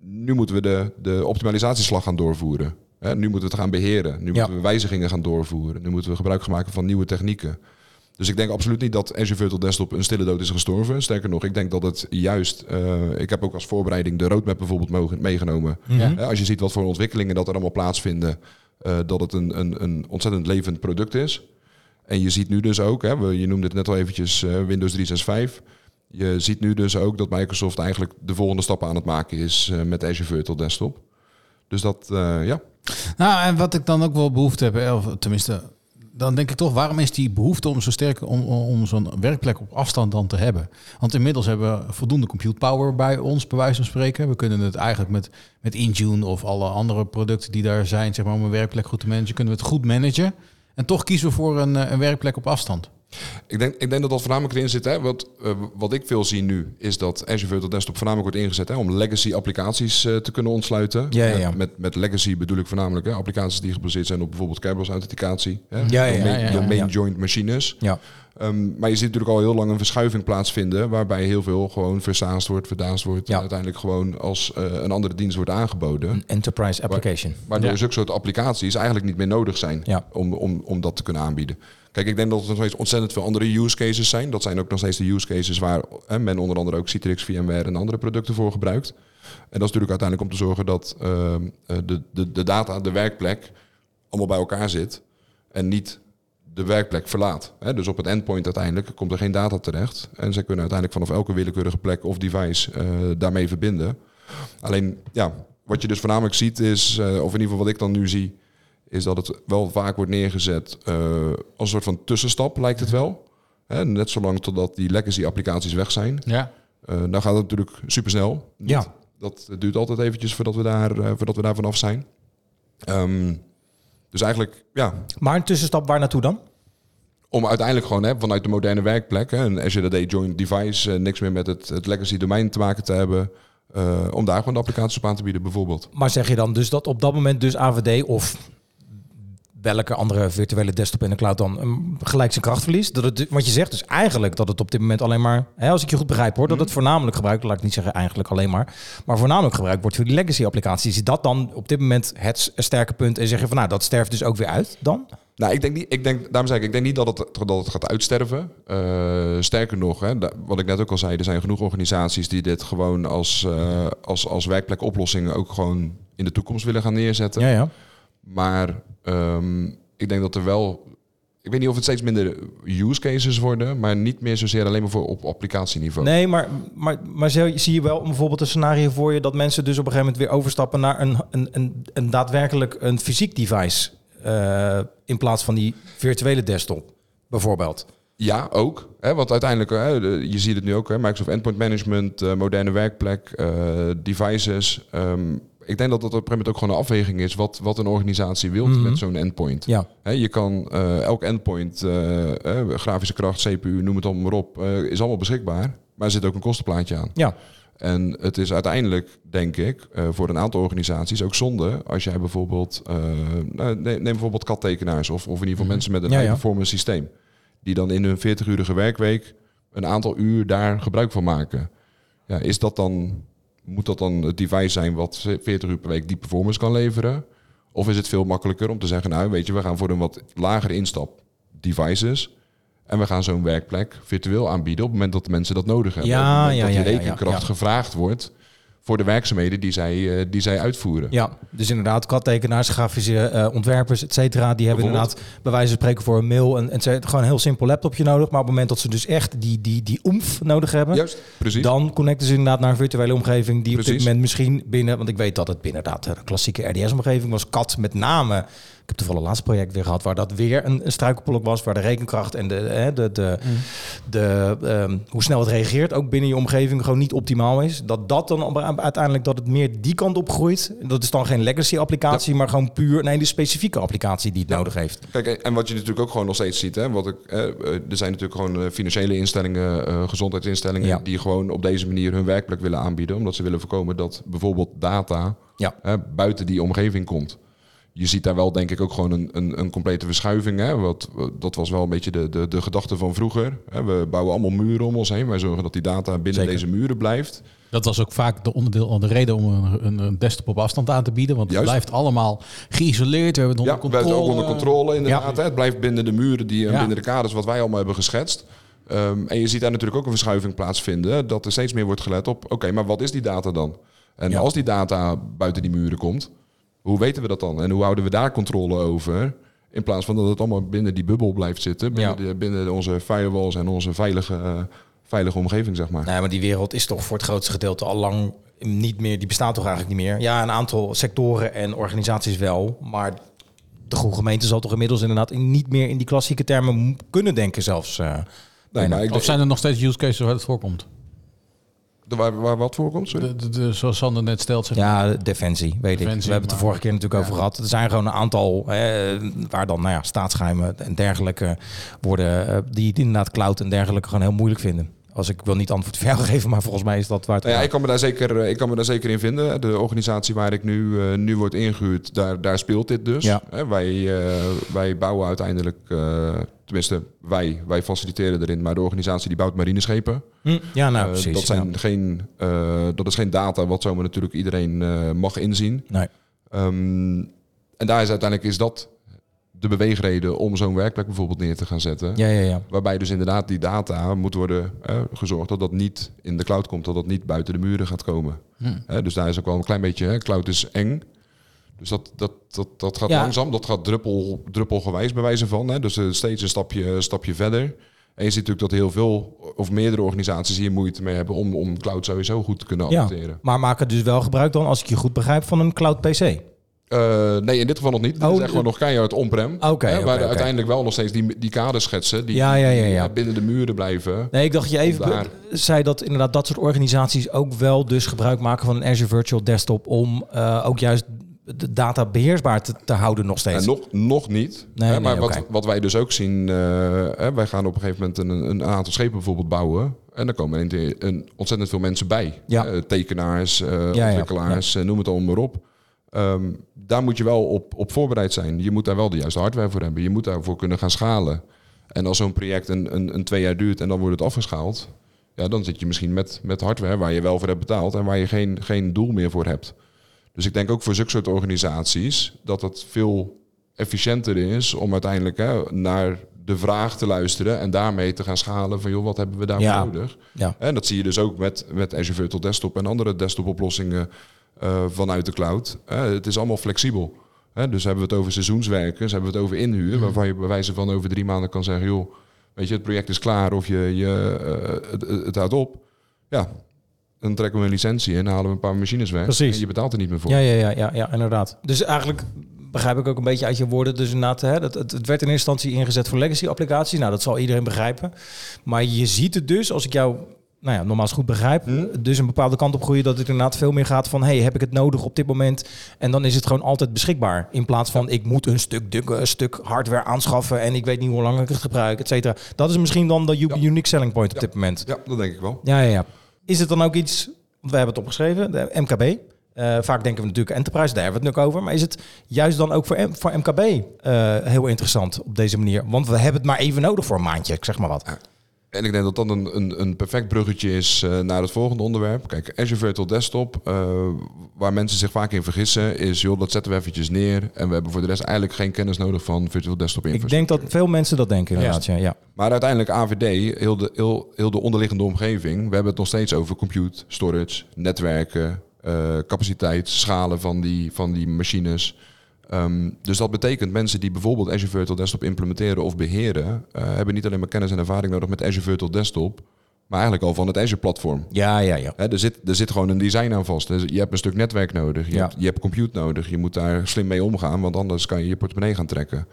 Speaker 2: Nu moeten we de, de optimalisatieslag gaan doorvoeren. Hè, nu moeten we het gaan beheren. Nu
Speaker 6: Ja.
Speaker 2: moeten we wijzigingen gaan doorvoeren. Nu moeten we gebruik gaan maken van nieuwe technieken. Dus ik denk absoluut niet dat Azure Virtual Desktop een stille dood is gestorven. Sterker nog, ik denk dat het juist... eh, ik heb ook als voorbereiding de roadmap bijvoorbeeld mogen, meegenomen.
Speaker 5: Ja.
Speaker 2: Als je ziet wat voor ontwikkelingen dat er allemaal plaatsvinden... eh, dat het een, een, een ontzettend levend product is. En je ziet nu dus ook, hè, we- je noemde het net al eventjes eh, Windows 365... Je ziet nu dus ook dat Microsoft eigenlijk de volgende stappen aan het maken is eh, met Azure Virtual Desktop. Dus dat, eh, ja,
Speaker 5: Nou, en wat ik dan ook wel behoefte heb, eh, of tenminste, dan denk ik toch, waarom is die behoefte om zo sterk om, om zo'n werkplek op afstand dan te hebben? Want inmiddels hebben we voldoende compute power bij ons, bij wijze van spreken. We kunnen het eigenlijk met, met Intune of alle andere producten die daar zijn, zeg maar, om een werkplek goed te managen, kunnen we het goed managen. En toch kiezen we voor een, een werkplek op afstand.
Speaker 2: Ik denk, ik denk dat dat voornamelijk erin zit. Hè? Wat, eh, wat ik veel zie nu, is dat Azure Virtual Desktop voornamelijk wordt ingezet hè, om legacy applicaties eh, te kunnen ontsluiten.
Speaker 6: Ja, ja, ja.
Speaker 2: Eh, Met, met legacy bedoel ik voornamelijk hè, applicaties die gebaseerd zijn op bijvoorbeeld Kerberos authenticatie. Hè,
Speaker 6: Ja, ja,
Speaker 2: domain, domain joint machines.
Speaker 6: Ja.
Speaker 2: Ehm, maar je ziet natuurlijk al heel lang een verschuiving plaatsvinden, waarbij heel veel gewoon versaasd wordt, verdaasd wordt.
Speaker 6: Ja.
Speaker 2: En uiteindelijk gewoon als eh, een andere dienst wordt aangeboden.
Speaker 6: Een enterprise application.
Speaker 2: Waardoor
Speaker 5: Ja.
Speaker 2: zulke soort applicaties eigenlijk niet meer nodig zijn
Speaker 6: Ja.
Speaker 2: om, om, om dat te kunnen aanbieden. Kijk, ik denk dat er nog steeds ontzettend veel andere use cases zijn. Dat zijn ook nog steeds de use cases waar hè, men onder andere ook Citrix, VMware en andere producten voor gebruikt. En dat is natuurlijk uiteindelijk om te zorgen dat ehm, eh, de, de, de data, de werkplek, allemaal bij elkaar zit en niet de werkplek verlaat. Dus op het endpoint uiteindelijk komt er geen data terecht. En ze kunnen uiteindelijk vanaf elke willekeurige plek of device eh, daarmee verbinden. Alleen, ja, wat je dus voornamelijk ziet is, eh, of in ieder geval wat ik dan nu zie, is dat het wel vaak wordt neergezet eh, als een soort van tussenstap, lijkt het wel. Hè, net zolang totdat die legacy applicaties weg zijn.
Speaker 5: Ja.
Speaker 2: Dan gaat het natuurlijk supersnel.
Speaker 6: Ja.
Speaker 2: Dat duurt altijd eventjes voordat we daar, eh, voordat we daar vanaf zijn. Ehm, dus eigenlijk, ja,
Speaker 6: Maar een tussenstap waar naartoe dan?
Speaker 2: om uiteindelijk gewoon hè, vanuit de moderne werkplek, hè, een Azure AD joint device, niks meer met het, het legacy domein te maken te hebben, om daar gewoon de applicaties op aan te bieden bijvoorbeeld.
Speaker 6: Maar zeg je dan dus dat op dat moment dus AVD of welke andere virtuele desktop in de cloud dan um, gelijk zijn kracht verliest? Dat het, want je zegt dus eigenlijk dat het op dit moment alleen maar, hè, als ik je goed begrijp hoor, dat het voornamelijk gebruikt, laat ik niet zeggen eigenlijk alleen maar, maar voornamelijk gebruikt wordt voor die legacy applicaties. Is dat dan op dit moment het sterke punt en zeg je van nou, dat sterft dus ook weer uit dan?
Speaker 2: Nou, ik denk niet, ik denk, daarom zei ik, ik denk niet dat het, dat het gaat uitsterven. Eh, sterker nog, hè, wat ik net ook al zei, er zijn genoeg organisaties die dit gewoon als, eh, als, als werkplekoplossing ook gewoon in de toekomst willen gaan neerzetten.
Speaker 6: Ja, ja.
Speaker 2: Maar ehm, ik denk dat er wel. Ik weet niet of het steeds minder use cases worden, maar niet meer zozeer alleen maar voor op applicatieniveau.
Speaker 6: Nee, maar, maar, maar zie je wel bijvoorbeeld een scenario voor je dat mensen dus op een gegeven moment weer overstappen naar een, een, een, een daadwerkelijk een fysiek device eh, in plaats van die virtuele desktop, bijvoorbeeld.
Speaker 2: Ja, ook. Hè, want uiteindelijk, hè, je ziet het nu ook, hè, Microsoft Endpoint Management, eh, moderne werkplek, eh, devices. Ehm, ik denk dat dat op een gegeven moment ook gewoon een afweging is wat, wat een organisatie wil
Speaker 6: Mhm.
Speaker 2: met zo'n endpoint.
Speaker 6: Ja,
Speaker 2: je kan eh, elk endpoint, eh, grafische kracht, CPU, noem het allemaal maar op, eh, is allemaal beschikbaar. Maar er zit ook een kostenplaatje aan.
Speaker 6: ja.
Speaker 2: En het is uiteindelijk, denk ik, voor een aantal organisaties ook zonde als jij bijvoorbeeld, nou, neem, neem bijvoorbeeld kattekenaars of, of in ieder geval mensen met een
Speaker 6: Mhm. Ja,
Speaker 2: high
Speaker 6: ja.
Speaker 2: performance systeem, die dan in hun 40-urige werkweek een aantal uur daar gebruik van maken. Ja, is dat dan, moet dat dan het device zijn wat 40 uur per week die performance kan leveren? Of is het veel makkelijker om te zeggen, nou weet je, we gaan voor een wat lagere instap devices en we gaan zo'n werkplek virtueel aanbieden op het moment dat de mensen dat nodig hebben.
Speaker 6: Ja,
Speaker 2: dat
Speaker 6: ja,
Speaker 2: die
Speaker 6: ja, ja,
Speaker 2: rekenkracht
Speaker 6: ja.
Speaker 2: gevraagd wordt voor de werkzaamheden die zij, eh, die zij uitvoeren.
Speaker 6: Ja, dus inderdaad, kattekenaars, grafische eh, ontwerpers, et cetera, die hebben inderdaad bij wijze van spreken voor een mail en, en ze- gewoon een heel simpel laptopje nodig. Maar op het moment dat ze dus echt die, die, die omf nodig hebben,
Speaker 2: Juist, precies.
Speaker 6: dan connecten ze inderdaad naar een virtuele omgeving die op dit moment misschien binnen, want ik weet dat het binnen inderdaad de klassieke RDS-omgeving was, CAT met name. Ik heb toevallig laatst project weer gehad waar dat weer een, een struikelblok was, waar de rekenkracht en de, hè, de, de, de, ehm, hoe snel het reageert, ook binnen je omgeving, gewoon niet optimaal is. Dat dat dan uiteindelijk dat het meer die kant op groeit. Dat is dan geen legacy-applicatie, maar gewoon puur nee, de specifieke applicatie die het nodig heeft.
Speaker 2: Kijk, en wat je natuurlijk ook gewoon nog steeds ziet, hè, wat ik, eh, er zijn natuurlijk gewoon eh, financiële instellingen, eh, gezondheidsinstellingen,
Speaker 6: Ja.
Speaker 2: die gewoon op deze manier hun werkplek willen aanbieden, omdat ze willen voorkomen dat bijvoorbeeld data
Speaker 6: Ja.
Speaker 2: buiten die omgeving komt. Je ziet daar wel denk ik ook gewoon een, een, een complete verschuiving. Hè? Wat, dat was wel een beetje de, de, de gedachte van vroeger. Hè? We bouwen allemaal muren om ons heen. Wij zorgen dat die data binnen
Speaker 6: Zeker.
Speaker 2: deze muren blijft.
Speaker 5: Dat was ook vaak de onderdeel, de reden om een, een, desktop op afstand aan te bieden. Want het
Speaker 2: Juist.
Speaker 5: blijft allemaal geïsoleerd. We hebben het
Speaker 2: Ja,
Speaker 5: onder
Speaker 2: het
Speaker 5: controle.
Speaker 2: ook onder controle inderdaad.
Speaker 6: Ja.
Speaker 2: Het blijft binnen de muren die, en
Speaker 5: Ja.
Speaker 2: binnen de kaders wat wij allemaal hebben geschetst. Ehm, en je ziet daar natuurlijk ook een verschuiving plaatsvinden. Dat er steeds meer wordt gelet op, oké, maar wat is die data dan? En
Speaker 6: Ja.
Speaker 2: als die data buiten die muren komt, hoe weten we dat dan? En hoe houden we daar controle over? In plaats van dat het allemaal binnen die bubbel blijft zitten. Binnen,
Speaker 6: Ja.
Speaker 2: de, binnen onze firewalls en onze veilige, eh, veilige omgeving, zeg maar.
Speaker 6: Nee, maar die wereld is toch voor het grootste gedeelte al lang niet meer. Die bestaat toch eigenlijk niet meer. Ja, een aantal sectoren en organisaties wel. Maar de goede gemeente zal toch inmiddels inderdaad in- niet meer in die klassieke termen kunnen denken zelfs. eh,
Speaker 2: Nee,
Speaker 6: bijna.
Speaker 2: maar ik
Speaker 5: Of zijn er nog steeds use cases waar het voorkomt?
Speaker 2: De- waar, waar wat voorkomt?
Speaker 5: De, de, de- zoals Sander net stelt. Zeg maar.
Speaker 6: Ja, defensie, weet ik.
Speaker 5: Defensie,
Speaker 6: We hebben het de vorige keer natuurlijk over gehad. Er zijn gewoon een aantal hè, waar dan nou ja, staatsgeheimen en dergelijke worden, eh, die het inderdaad cloud en dergelijke gewoon heel moeilijk vinden. Als ik wil niet antwoord voor jou geven, maar volgens mij is dat waar het
Speaker 2: Nou ja,
Speaker 6: gaat.
Speaker 2: ik kan, me daar zeker, eh, ik kan me daar zeker in vinden. De organisatie waar ik nu, eh, nu word ingehuurd, daar, daar speelt dit dus.
Speaker 6: Ja.
Speaker 2: Hè, wij, eh, wij bouwen uiteindelijk, eh, tenminste wij, wij faciliteren erin, maar de organisatie die bouwt marineschepen.
Speaker 6: Hm, ja, nou precies.
Speaker 2: dat, zijn
Speaker 6: ja.
Speaker 2: geen, eh, dat is geen data wat zomaar natuurlijk iedereen eh, mag inzien.
Speaker 6: Nee.
Speaker 2: Ehm, en daar is uiteindelijk is dat de beweegreden om zo'n werkplek bijvoorbeeld neer te gaan zetten.
Speaker 6: Ja, ja, ja.
Speaker 2: Waarbij dus inderdaad die data moet worden eh, gezorgd dat dat niet in de cloud komt, dat dat niet buiten de muren gaat komen. Hè, dus daar is ook wel een klein beetje, hè, cloud is eng. Dus dat, dat, dat, dat gaat
Speaker 6: Ja.
Speaker 2: langzaam, dat gaat druppel, druppelgewijs bij wijze van. Hè. Dus eh, steeds een stapje, stapje verder. En je ziet natuurlijk dat heel veel of meerdere organisaties hier moeite mee hebben om, om cloud sowieso goed te kunnen
Speaker 6: Ja,
Speaker 2: adopteren.
Speaker 6: maar maken dus wel gebruik dan, als ik je goed begrijp, van een cloud PC.
Speaker 2: Eh, nee, in dit geval nog niet. Dit
Speaker 6: Oh,
Speaker 2: is echt gewoon nog keihard on-prem.
Speaker 6: Oké, oké,
Speaker 2: waar uiteindelijk wel nog steeds die, die kaderschetsen... die,
Speaker 6: Ja, ja, ja, ja.
Speaker 2: die binnen de muren blijven.
Speaker 6: Nee, ik dacht je even
Speaker 2: daar-
Speaker 6: zei dat inderdaad dat soort organisaties ook wel dus gebruik maken van een Azure Virtual Desktop om eh, ook juist de data beheersbaar te, te houden nog steeds.
Speaker 2: En nog, nog niet.
Speaker 6: Nee,
Speaker 2: Hè, maar
Speaker 6: nee,
Speaker 2: wat, wat wij dus ook zien... eh, hè, wij gaan op een gegeven moment een, een aantal schepen bijvoorbeeld bouwen. En daar komen een, een, ontzettend veel mensen bij.
Speaker 6: Ja.
Speaker 2: Eh, tekenaars, eh, ontwikkelaars, eh, noem het allemaal maar op. Ehm, daar moet je wel op, op voorbereid zijn. Je moet daar wel de juiste hardware voor hebben. Je moet daarvoor kunnen gaan schalen. En als zo'n project een, een, een twee jaar duurt en dan wordt het afgeschaald... Ja, dan zit je misschien met, met hardware waar je wel voor hebt betaald... en waar je geen, geen doel meer voor hebt. Dus ik denk ook voor zulke soort organisaties dat het veel efficiënter is om uiteindelijk hè, naar de vraag te luisteren en daarmee te gaan schalen van joh, wat hebben we daarvoor
Speaker 6: Ja.
Speaker 2: nodig?
Speaker 6: Ja.
Speaker 2: En dat zie je dus ook met, met Azure Virtual Desktop en andere desktop oplossingen eh, vanuit de cloud. Eh, het is allemaal flexibel. Hè, dus hebben we het over seizoenswerkers, hebben we het over inhuur, waarvan je bij wijze van over drie maanden kan zeggen, joh, weet je, het project is klaar of je, je, eh, het, het, houdt op. Ja, dan trekken we een licentie in, halen we een paar machines weg.
Speaker 6: Precies.
Speaker 2: En je betaalt er niet meer voor.
Speaker 6: Ja, ja, ja, ja, ja, inderdaad. Dus eigenlijk begrijp ik ook een beetje uit je woorden. Dus inderdaad, hè, dat, het, het werd in eerste instantie ingezet voor legacy-applicaties. Nou, dat zal iedereen begrijpen. Maar je ziet het dus, als ik jou nou ja, nogmaals goed begrijp, dus een bepaalde kant op groeien dat het inderdaad veel meer gaat van, hey, heb ik het nodig op dit moment? En dan is het gewoon altijd beschikbaar. In plaats van, ik moet een stuk, dik- een stuk hardware aanschaffen en ik weet niet hoe lang ik het gebruik, et cetera. Dat is misschien dan de
Speaker 2: Ja.
Speaker 6: unique selling point op dit moment.
Speaker 2: Ja, dat denk ik wel.
Speaker 6: Ja, ja, ja. Is het dan ook iets, want we hebben het opgeschreven, de MKB. Eh, vaak denken we natuurlijk enterprise, daar hebben we het nu over. Maar is het juist dan ook voor, M- voor MKB eh, heel interessant op deze manier? Want we hebben het maar even nodig voor een maandje, ik zeg maar wat.
Speaker 2: En ik denk dat dat een, een, een perfect bruggetje is eh, naar het volgende onderwerp. Kijk, Azure Virtual Desktop, eh, waar mensen zich vaak in vergissen, is joh, dat zetten we eventjes neer. En we hebben voor de rest eigenlijk geen kennis nodig van Virtual Desktop
Speaker 6: Ik
Speaker 2: infrastructuur.
Speaker 6: denk dat veel mensen dat denken inderdaad. Ja. Ja.
Speaker 2: Maar uiteindelijk AVD, heel de, heel, heel de onderliggende omgeving, we hebben het nog steeds over compute, storage, netwerken, eh, capaciteit, schalen van die, van die machines. Ehm, dus dat betekent mensen die bijvoorbeeld Azure Virtual Desktop implementeren of beheren, eh, hebben niet alleen maar kennis en ervaring nodig met Azure Virtual Desktop, maar eigenlijk al van het Azure-platform.
Speaker 6: Ja, ja, ja.
Speaker 2: Er, zit, er zit gewoon een design aan vast. Dus je hebt een stuk netwerk nodig. Je,
Speaker 6: Ja.
Speaker 2: hebt, je hebt compute nodig. Je moet daar slim mee omgaan, want anders kan je je portemonnee gaan trekken.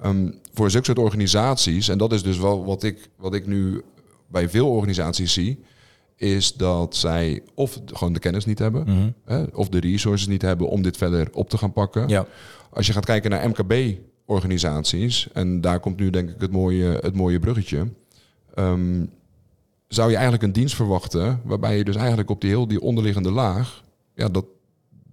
Speaker 2: Ehm, voor zulke soort organisaties, en dat is dus wel wat ik, wat ik nu bij veel organisaties zie, is dat zij of gewoon de kennis niet hebben, hè, of de resources niet hebben om dit verder op te gaan pakken.
Speaker 6: Ja.
Speaker 2: Als je gaat kijken naar MKB-organisaties, en daar komt nu denk ik het mooie, het mooie bruggetje, ehm, zou je eigenlijk een dienst verwachten waarbij je dus eigenlijk op die heel die onderliggende laag, ja, dat,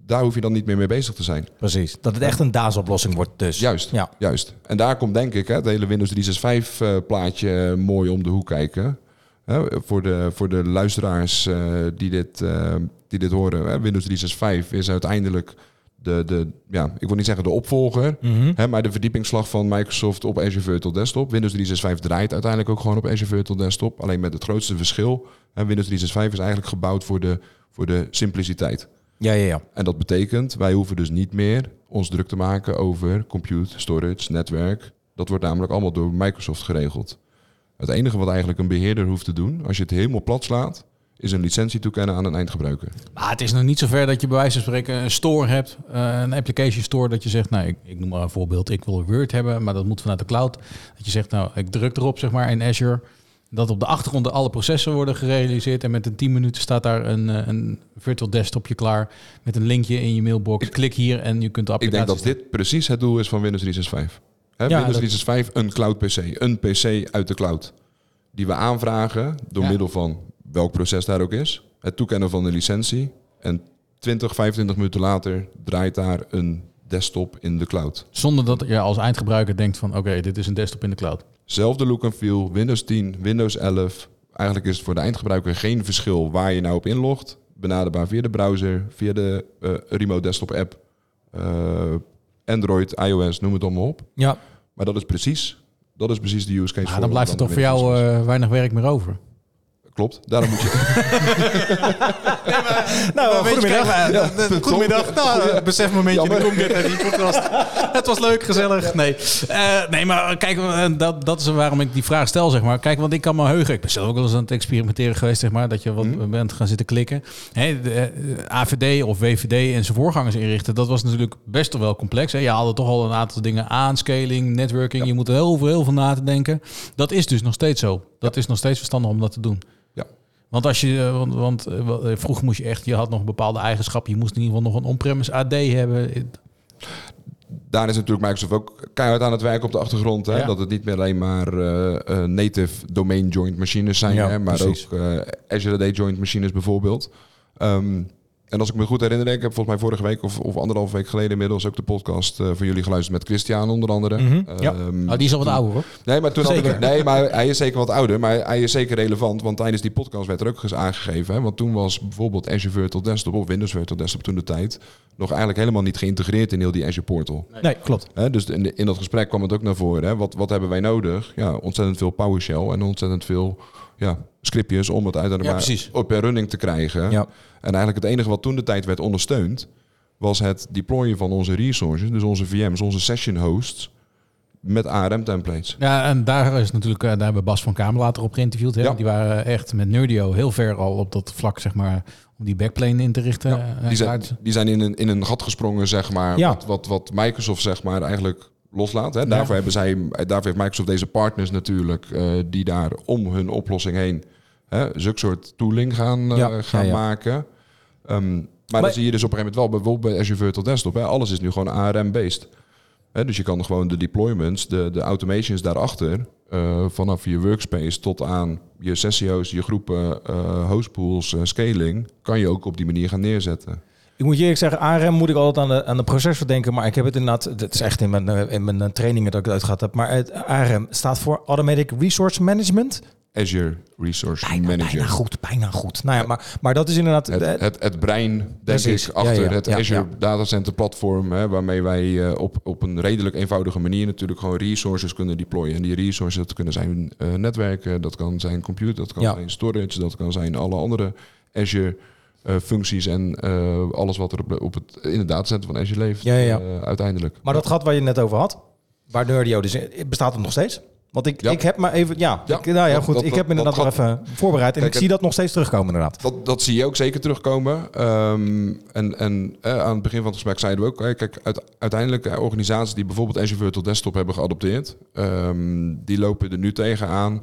Speaker 2: daar hoef je dan niet meer mee bezig te zijn.
Speaker 6: Precies. Dat het echt een DAS-oplossing wordt dus.
Speaker 2: Juist,
Speaker 6: Ja.
Speaker 2: juist. En daar komt denk ik hè, het hele Windows 365 eh, plaatje mooi om de hoek kijken. Hè, voor, de, voor de luisteraars eh, die, dit, eh, die dit horen. Hè, Windows 365 is uiteindelijk de, de, ja, ik wil niet zeggen de opvolger,
Speaker 6: Mhm.
Speaker 2: hè, maar de verdiepingsslag van Microsoft op Azure Virtual Desktop. Windows 365 draait uiteindelijk ook gewoon op Azure Virtual Desktop. Alleen met het grootste verschil, hè, Windows 365 is eigenlijk gebouwd voor de, voor de simpliciteit.
Speaker 6: Ja, ja, ja.
Speaker 2: En dat betekent, wij hoeven dus niet meer ons druk te maken over compute, storage, netwerk. Dat wordt namelijk allemaal door Microsoft geregeld. Het enige wat eigenlijk een beheerder hoeft te doen, als je het helemaal plat slaat, is een licentie toekennen aan een eindgebruiker.
Speaker 5: Maar het is nog niet zover dat je bij wijze van spreken een store hebt, eh, een application store, dat je zegt, nou, ik, ik noem maar een voorbeeld, ik wil Word hebben, maar dat moet vanuit de cloud. Dat je zegt, nou, ik druk erop, zeg maar, in Azure, dat op de achtergrond alle processen worden gerealiseerd en met een 10 minuten staat daar een, eh, een virtual desktopje klaar met een linkje in je mailbox. Klik hier en je kunt de
Speaker 2: Ik
Speaker 5: applicatie...
Speaker 2: denk dat dit precies het doel is van Windows 365. Hè,
Speaker 6: Ja,
Speaker 2: Windows
Speaker 6: dat-
Speaker 2: 365, een cloud PC. Een PC uit de cloud. Die we aanvragen door
Speaker 5: Ja.
Speaker 2: middel van welk proces daar ook is. Het toekennen van de licentie. En 20, 25 minuten later draait daar een desktop in de cloud.
Speaker 5: Zonder dat je als eindgebruiker denkt van, oké, dit is een desktop in de cloud.
Speaker 2: Zelfde look en feel, Windows 10, Windows 11. Eigenlijk is het voor de eindgebruiker geen verschil waar je nou op inlogt. Benaderbaar via de browser, via de eh, remote desktop app, eh, Android, iOS, noem het allemaal op.
Speaker 6: Ja.
Speaker 2: Maar dat is precies, dat is precies de use case. Voor
Speaker 5: dan blijft er toch voor jou eh, weinig werk meer over.
Speaker 2: Klopt. Daarom moet je...
Speaker 6: Nou,
Speaker 5: Weet je,
Speaker 6: goedemiddag.
Speaker 5: Goedemiddag. Nou, besef momentje,
Speaker 2: Jammer.
Speaker 5: de Comget die podcast. Het was leuk, gezellig. Nee, Eh, nee maar kijk, eh, dat, dat is waarom ik die vraag stel, zeg maar. Kijk, want ik kan me heugen. Ik ben zelf ook wel eens aan het experimenteren geweest, zeg maar. Dat je wat
Speaker 2: Mhm.
Speaker 5: bent gaan zitten klikken. Hè, de, eh, AVD of VVD en zijn voorgangers inrichten, dat was natuurlijk best wel complex. Hè. Je haalde toch al een aantal dingen aan, scaling, networking. Je moet er heel veel, heel veel na te denken. Dat is dus nog steeds zo. Dat is nog steeds verstandig om dat te doen.
Speaker 2: Ja.
Speaker 5: Want als je, eh, want, want eh, eh, vroeger moest je echt, je had nog bepaalde eigenschappen. Je moest in ieder geval nog een on-premise AD hebben.
Speaker 2: Daar is natuurlijk Microsoft ook keihard aan het werken op de achtergrond. Hè?
Speaker 5: Ja.
Speaker 2: Dat het niet meer alleen maar native domain joint machines zijn,
Speaker 6: Ja,
Speaker 2: hè? maar
Speaker 6: precies.
Speaker 2: ook eh, Azure AD joint machines bijvoorbeeld. Ehm, en als ik me goed herinner, ik heb volgens mij vorige week of, of anderhalve week geleden inmiddels ook de podcast eh, van jullie geluisterd met Christian onder andere.
Speaker 6: Mhm, ja.
Speaker 2: Ehm,
Speaker 5: Oh, die is al wat ouder hoor.
Speaker 2: Nee, maar toen had
Speaker 6: Zeker.
Speaker 2: ik, nee, maar hij is zeker wat ouder, maar hij is zeker relevant, want tijdens die podcast werd er ook eens aangegeven, hè, want toen was bijvoorbeeld Azure Virtual Desktop of Windows Virtual Desktop toen de tijd nog eigenlijk helemaal niet geïntegreerd in heel die Azure Portal.
Speaker 6: Nee, klopt.
Speaker 2: Hè, dus in, in dat gesprek kwam het ook naar voren. Hè. Wat, wat hebben wij nodig? Ja, ontzettend veel PowerShell en ontzettend veel ja, scriptjes om het uiteindelijk
Speaker 5: Ja,
Speaker 2: maar op per running te krijgen.
Speaker 6: Ja.
Speaker 2: En eigenlijk het enige wat toen de tijd werd ondersteund, was het deployen van onze resources, dus onze VM's, onze session hosts, met ARM templates.
Speaker 5: Ja, en daar is natuurlijk, eh, daar hebben Bas van Kamer later op geïnterviewd. Hè?
Speaker 2: Ja.
Speaker 5: Die waren echt met Nerdio heel ver al op dat vlak, zeg maar, om die backplane in te richten. Eh,
Speaker 2: Die zijn, die zijn in, een, in een gat gesprongen, zeg maar,
Speaker 6: Ja.
Speaker 2: wat, wat, wat Microsoft zeg maar eigenlijk loslaat. Hè. Daarvoor, hebben zij, daarvoor heeft Microsoft deze partners natuurlijk, eh, die daar om hun oplossing heen hè, zulke soort tooling gaan, eh,
Speaker 6: Ja,
Speaker 2: gaan
Speaker 6: ja,
Speaker 2: maken. Ehm, maar, dan zie je dus op een gegeven moment wel, bijvoorbeeld bij Azure Virtual Desktop, hè, alles is nu gewoon ARM-based. Dus je kan gewoon de deployments, de, de automations daarachter, eh, vanaf je workspace tot aan je sessiehost, je groepen, eh hostpools, scaling, kan je ook op die manier gaan neerzetten.
Speaker 6: Ik moet je eerlijk zeggen, ARM moet ik altijd aan de, aan de processor denken. Maar ik heb het inderdaad, het is echt in mijn, in mijn trainingen dat ik het uitgehad heb. Maar het ARM staat voor Automatic Resource Management.
Speaker 2: Azure Resource
Speaker 6: Bijna,
Speaker 2: Manager.
Speaker 6: bijna goed, bijna goed. Nou ja, maar, maar dat is inderdaad...
Speaker 2: Het, het, het brein, denk ik, achter
Speaker 6: Ja, ja,
Speaker 2: het Azure
Speaker 6: ja.
Speaker 2: Data Center platform, hè, waarmee wij eh, op, op een redelijk eenvoudige manier natuurlijk gewoon resources kunnen deployen. En die resources, dat kunnen zijn eh, netwerken, dat kan zijn computer, dat kan zijn storage, dat kan zijn alle andere Azure eh, functies en alles wat er op, op het, in het datacenter van Azure leeft
Speaker 6: Ja, ja, ja.
Speaker 2: uiteindelijk.
Speaker 6: maar dat gat waar je het net over had, waar Nerdio dus in- bestaat het nog steeds? Want ik,
Speaker 2: Ja.
Speaker 6: ik heb maar even... Ja,
Speaker 2: Ja,
Speaker 6: ik, nou ja,
Speaker 2: dat-
Speaker 6: goed.
Speaker 2: dat-
Speaker 6: ik heb me inderdaad nog even voorbereid. En
Speaker 2: Kijk,
Speaker 6: ik zie dat nog steeds terugkomen inderdaad.
Speaker 2: Dat, dat zie je ook zeker terugkomen. Ehm, en en eh, aan het begin van het gesprek zeiden we ook... kijk, uit- uiteindelijk eh, organisaties die bijvoorbeeld Azure Virtual Desktop hebben geadopteerd... ehm, die lopen er nu tegenaan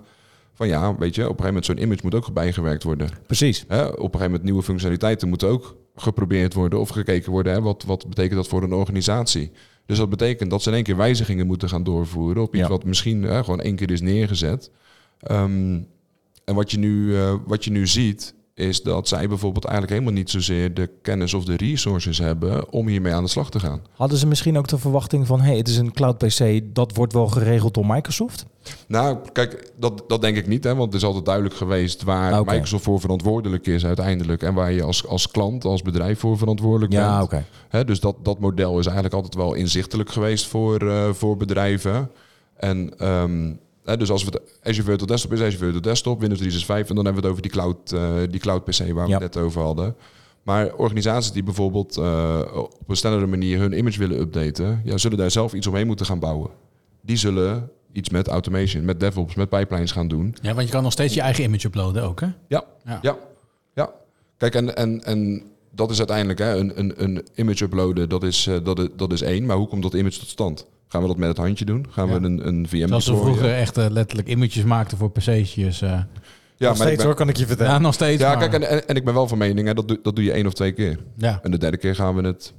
Speaker 2: van ja, weet je... op een gegeven moment zo'n image moet ook bijgewerkt worden.
Speaker 6: Precies.
Speaker 2: Hè? Op een gegeven moment nieuwe functionaliteiten moeten ook geprobeerd worden... of gekeken worden, hè? Wat, wat betekent dat voor een organisatie? Dus dat betekent dat ze in één keer wijzigingen moeten gaan doorvoeren... op iets
Speaker 6: Ja.
Speaker 2: wat misschien hè, gewoon één keer is neergezet... Ehm, en wat je, nu, eh, wat je nu ziet, is dat zij bijvoorbeeld eigenlijk helemaal niet zozeer de kennis of de resources hebben om hiermee aan de slag te gaan.
Speaker 6: Hadden ze misschien ook de verwachting van... hey, het is een cloud PC, dat wordt wel geregeld door Microsoft?
Speaker 2: Nou, kijk, dat, dat denk ik niet, hè, want het is altijd duidelijk geweest waar
Speaker 6: Oké.
Speaker 2: Microsoft voor verantwoordelijk is uiteindelijk en waar je als, als klant, als bedrijf voor verantwoordelijk
Speaker 6: Ja,
Speaker 2: bent. Hè, dus dat, dat model is eigenlijk altijd wel inzichtelijk geweest voor, eh, voor bedrijven. En ehm, hè, dus als we het Azure Virtual Desktop is, Azure Virtual Desktop, Windows 365, en dan hebben we het over die cloud, eh, die cloud PC waar we het net over hadden. Maar organisaties die bijvoorbeeld eh, op een snellere manier hun image willen updaten, ja, zullen daar zelf iets omheen moeten gaan bouwen. Die zullen iets met automation, met DevOps, met pipelines gaan doen.
Speaker 5: Ja, want je kan nog steeds je eigen image uploaden ook, hè?
Speaker 2: Ja,
Speaker 5: Ja.
Speaker 2: ja, ja. Kijk, en, en, en dat is uiteindelijk hè, een, een, een image uploaden, dat is, eh, dat, is, dat is één. Maar hoe komt dat image tot stand? Gaan we dat met het handje doen? Gaan
Speaker 5: Ja.
Speaker 2: we een, een VM
Speaker 5: Zoals ze
Speaker 2: deployen?
Speaker 5: vroeger echt eh, letterlijk images maakten voor PC'tjes. eh
Speaker 2: Ja,
Speaker 6: nog
Speaker 2: maar
Speaker 6: steeds
Speaker 2: ben-
Speaker 6: hoor, kan ik je vertellen.
Speaker 5: ja, nog steeds.
Speaker 2: Ja,
Speaker 5: maar-
Speaker 2: kijk, en, en, en ik ben wel van mening, hè, dat, doe, dat doe je één of twee keer.
Speaker 5: ja.
Speaker 2: En de derde keer gaan we het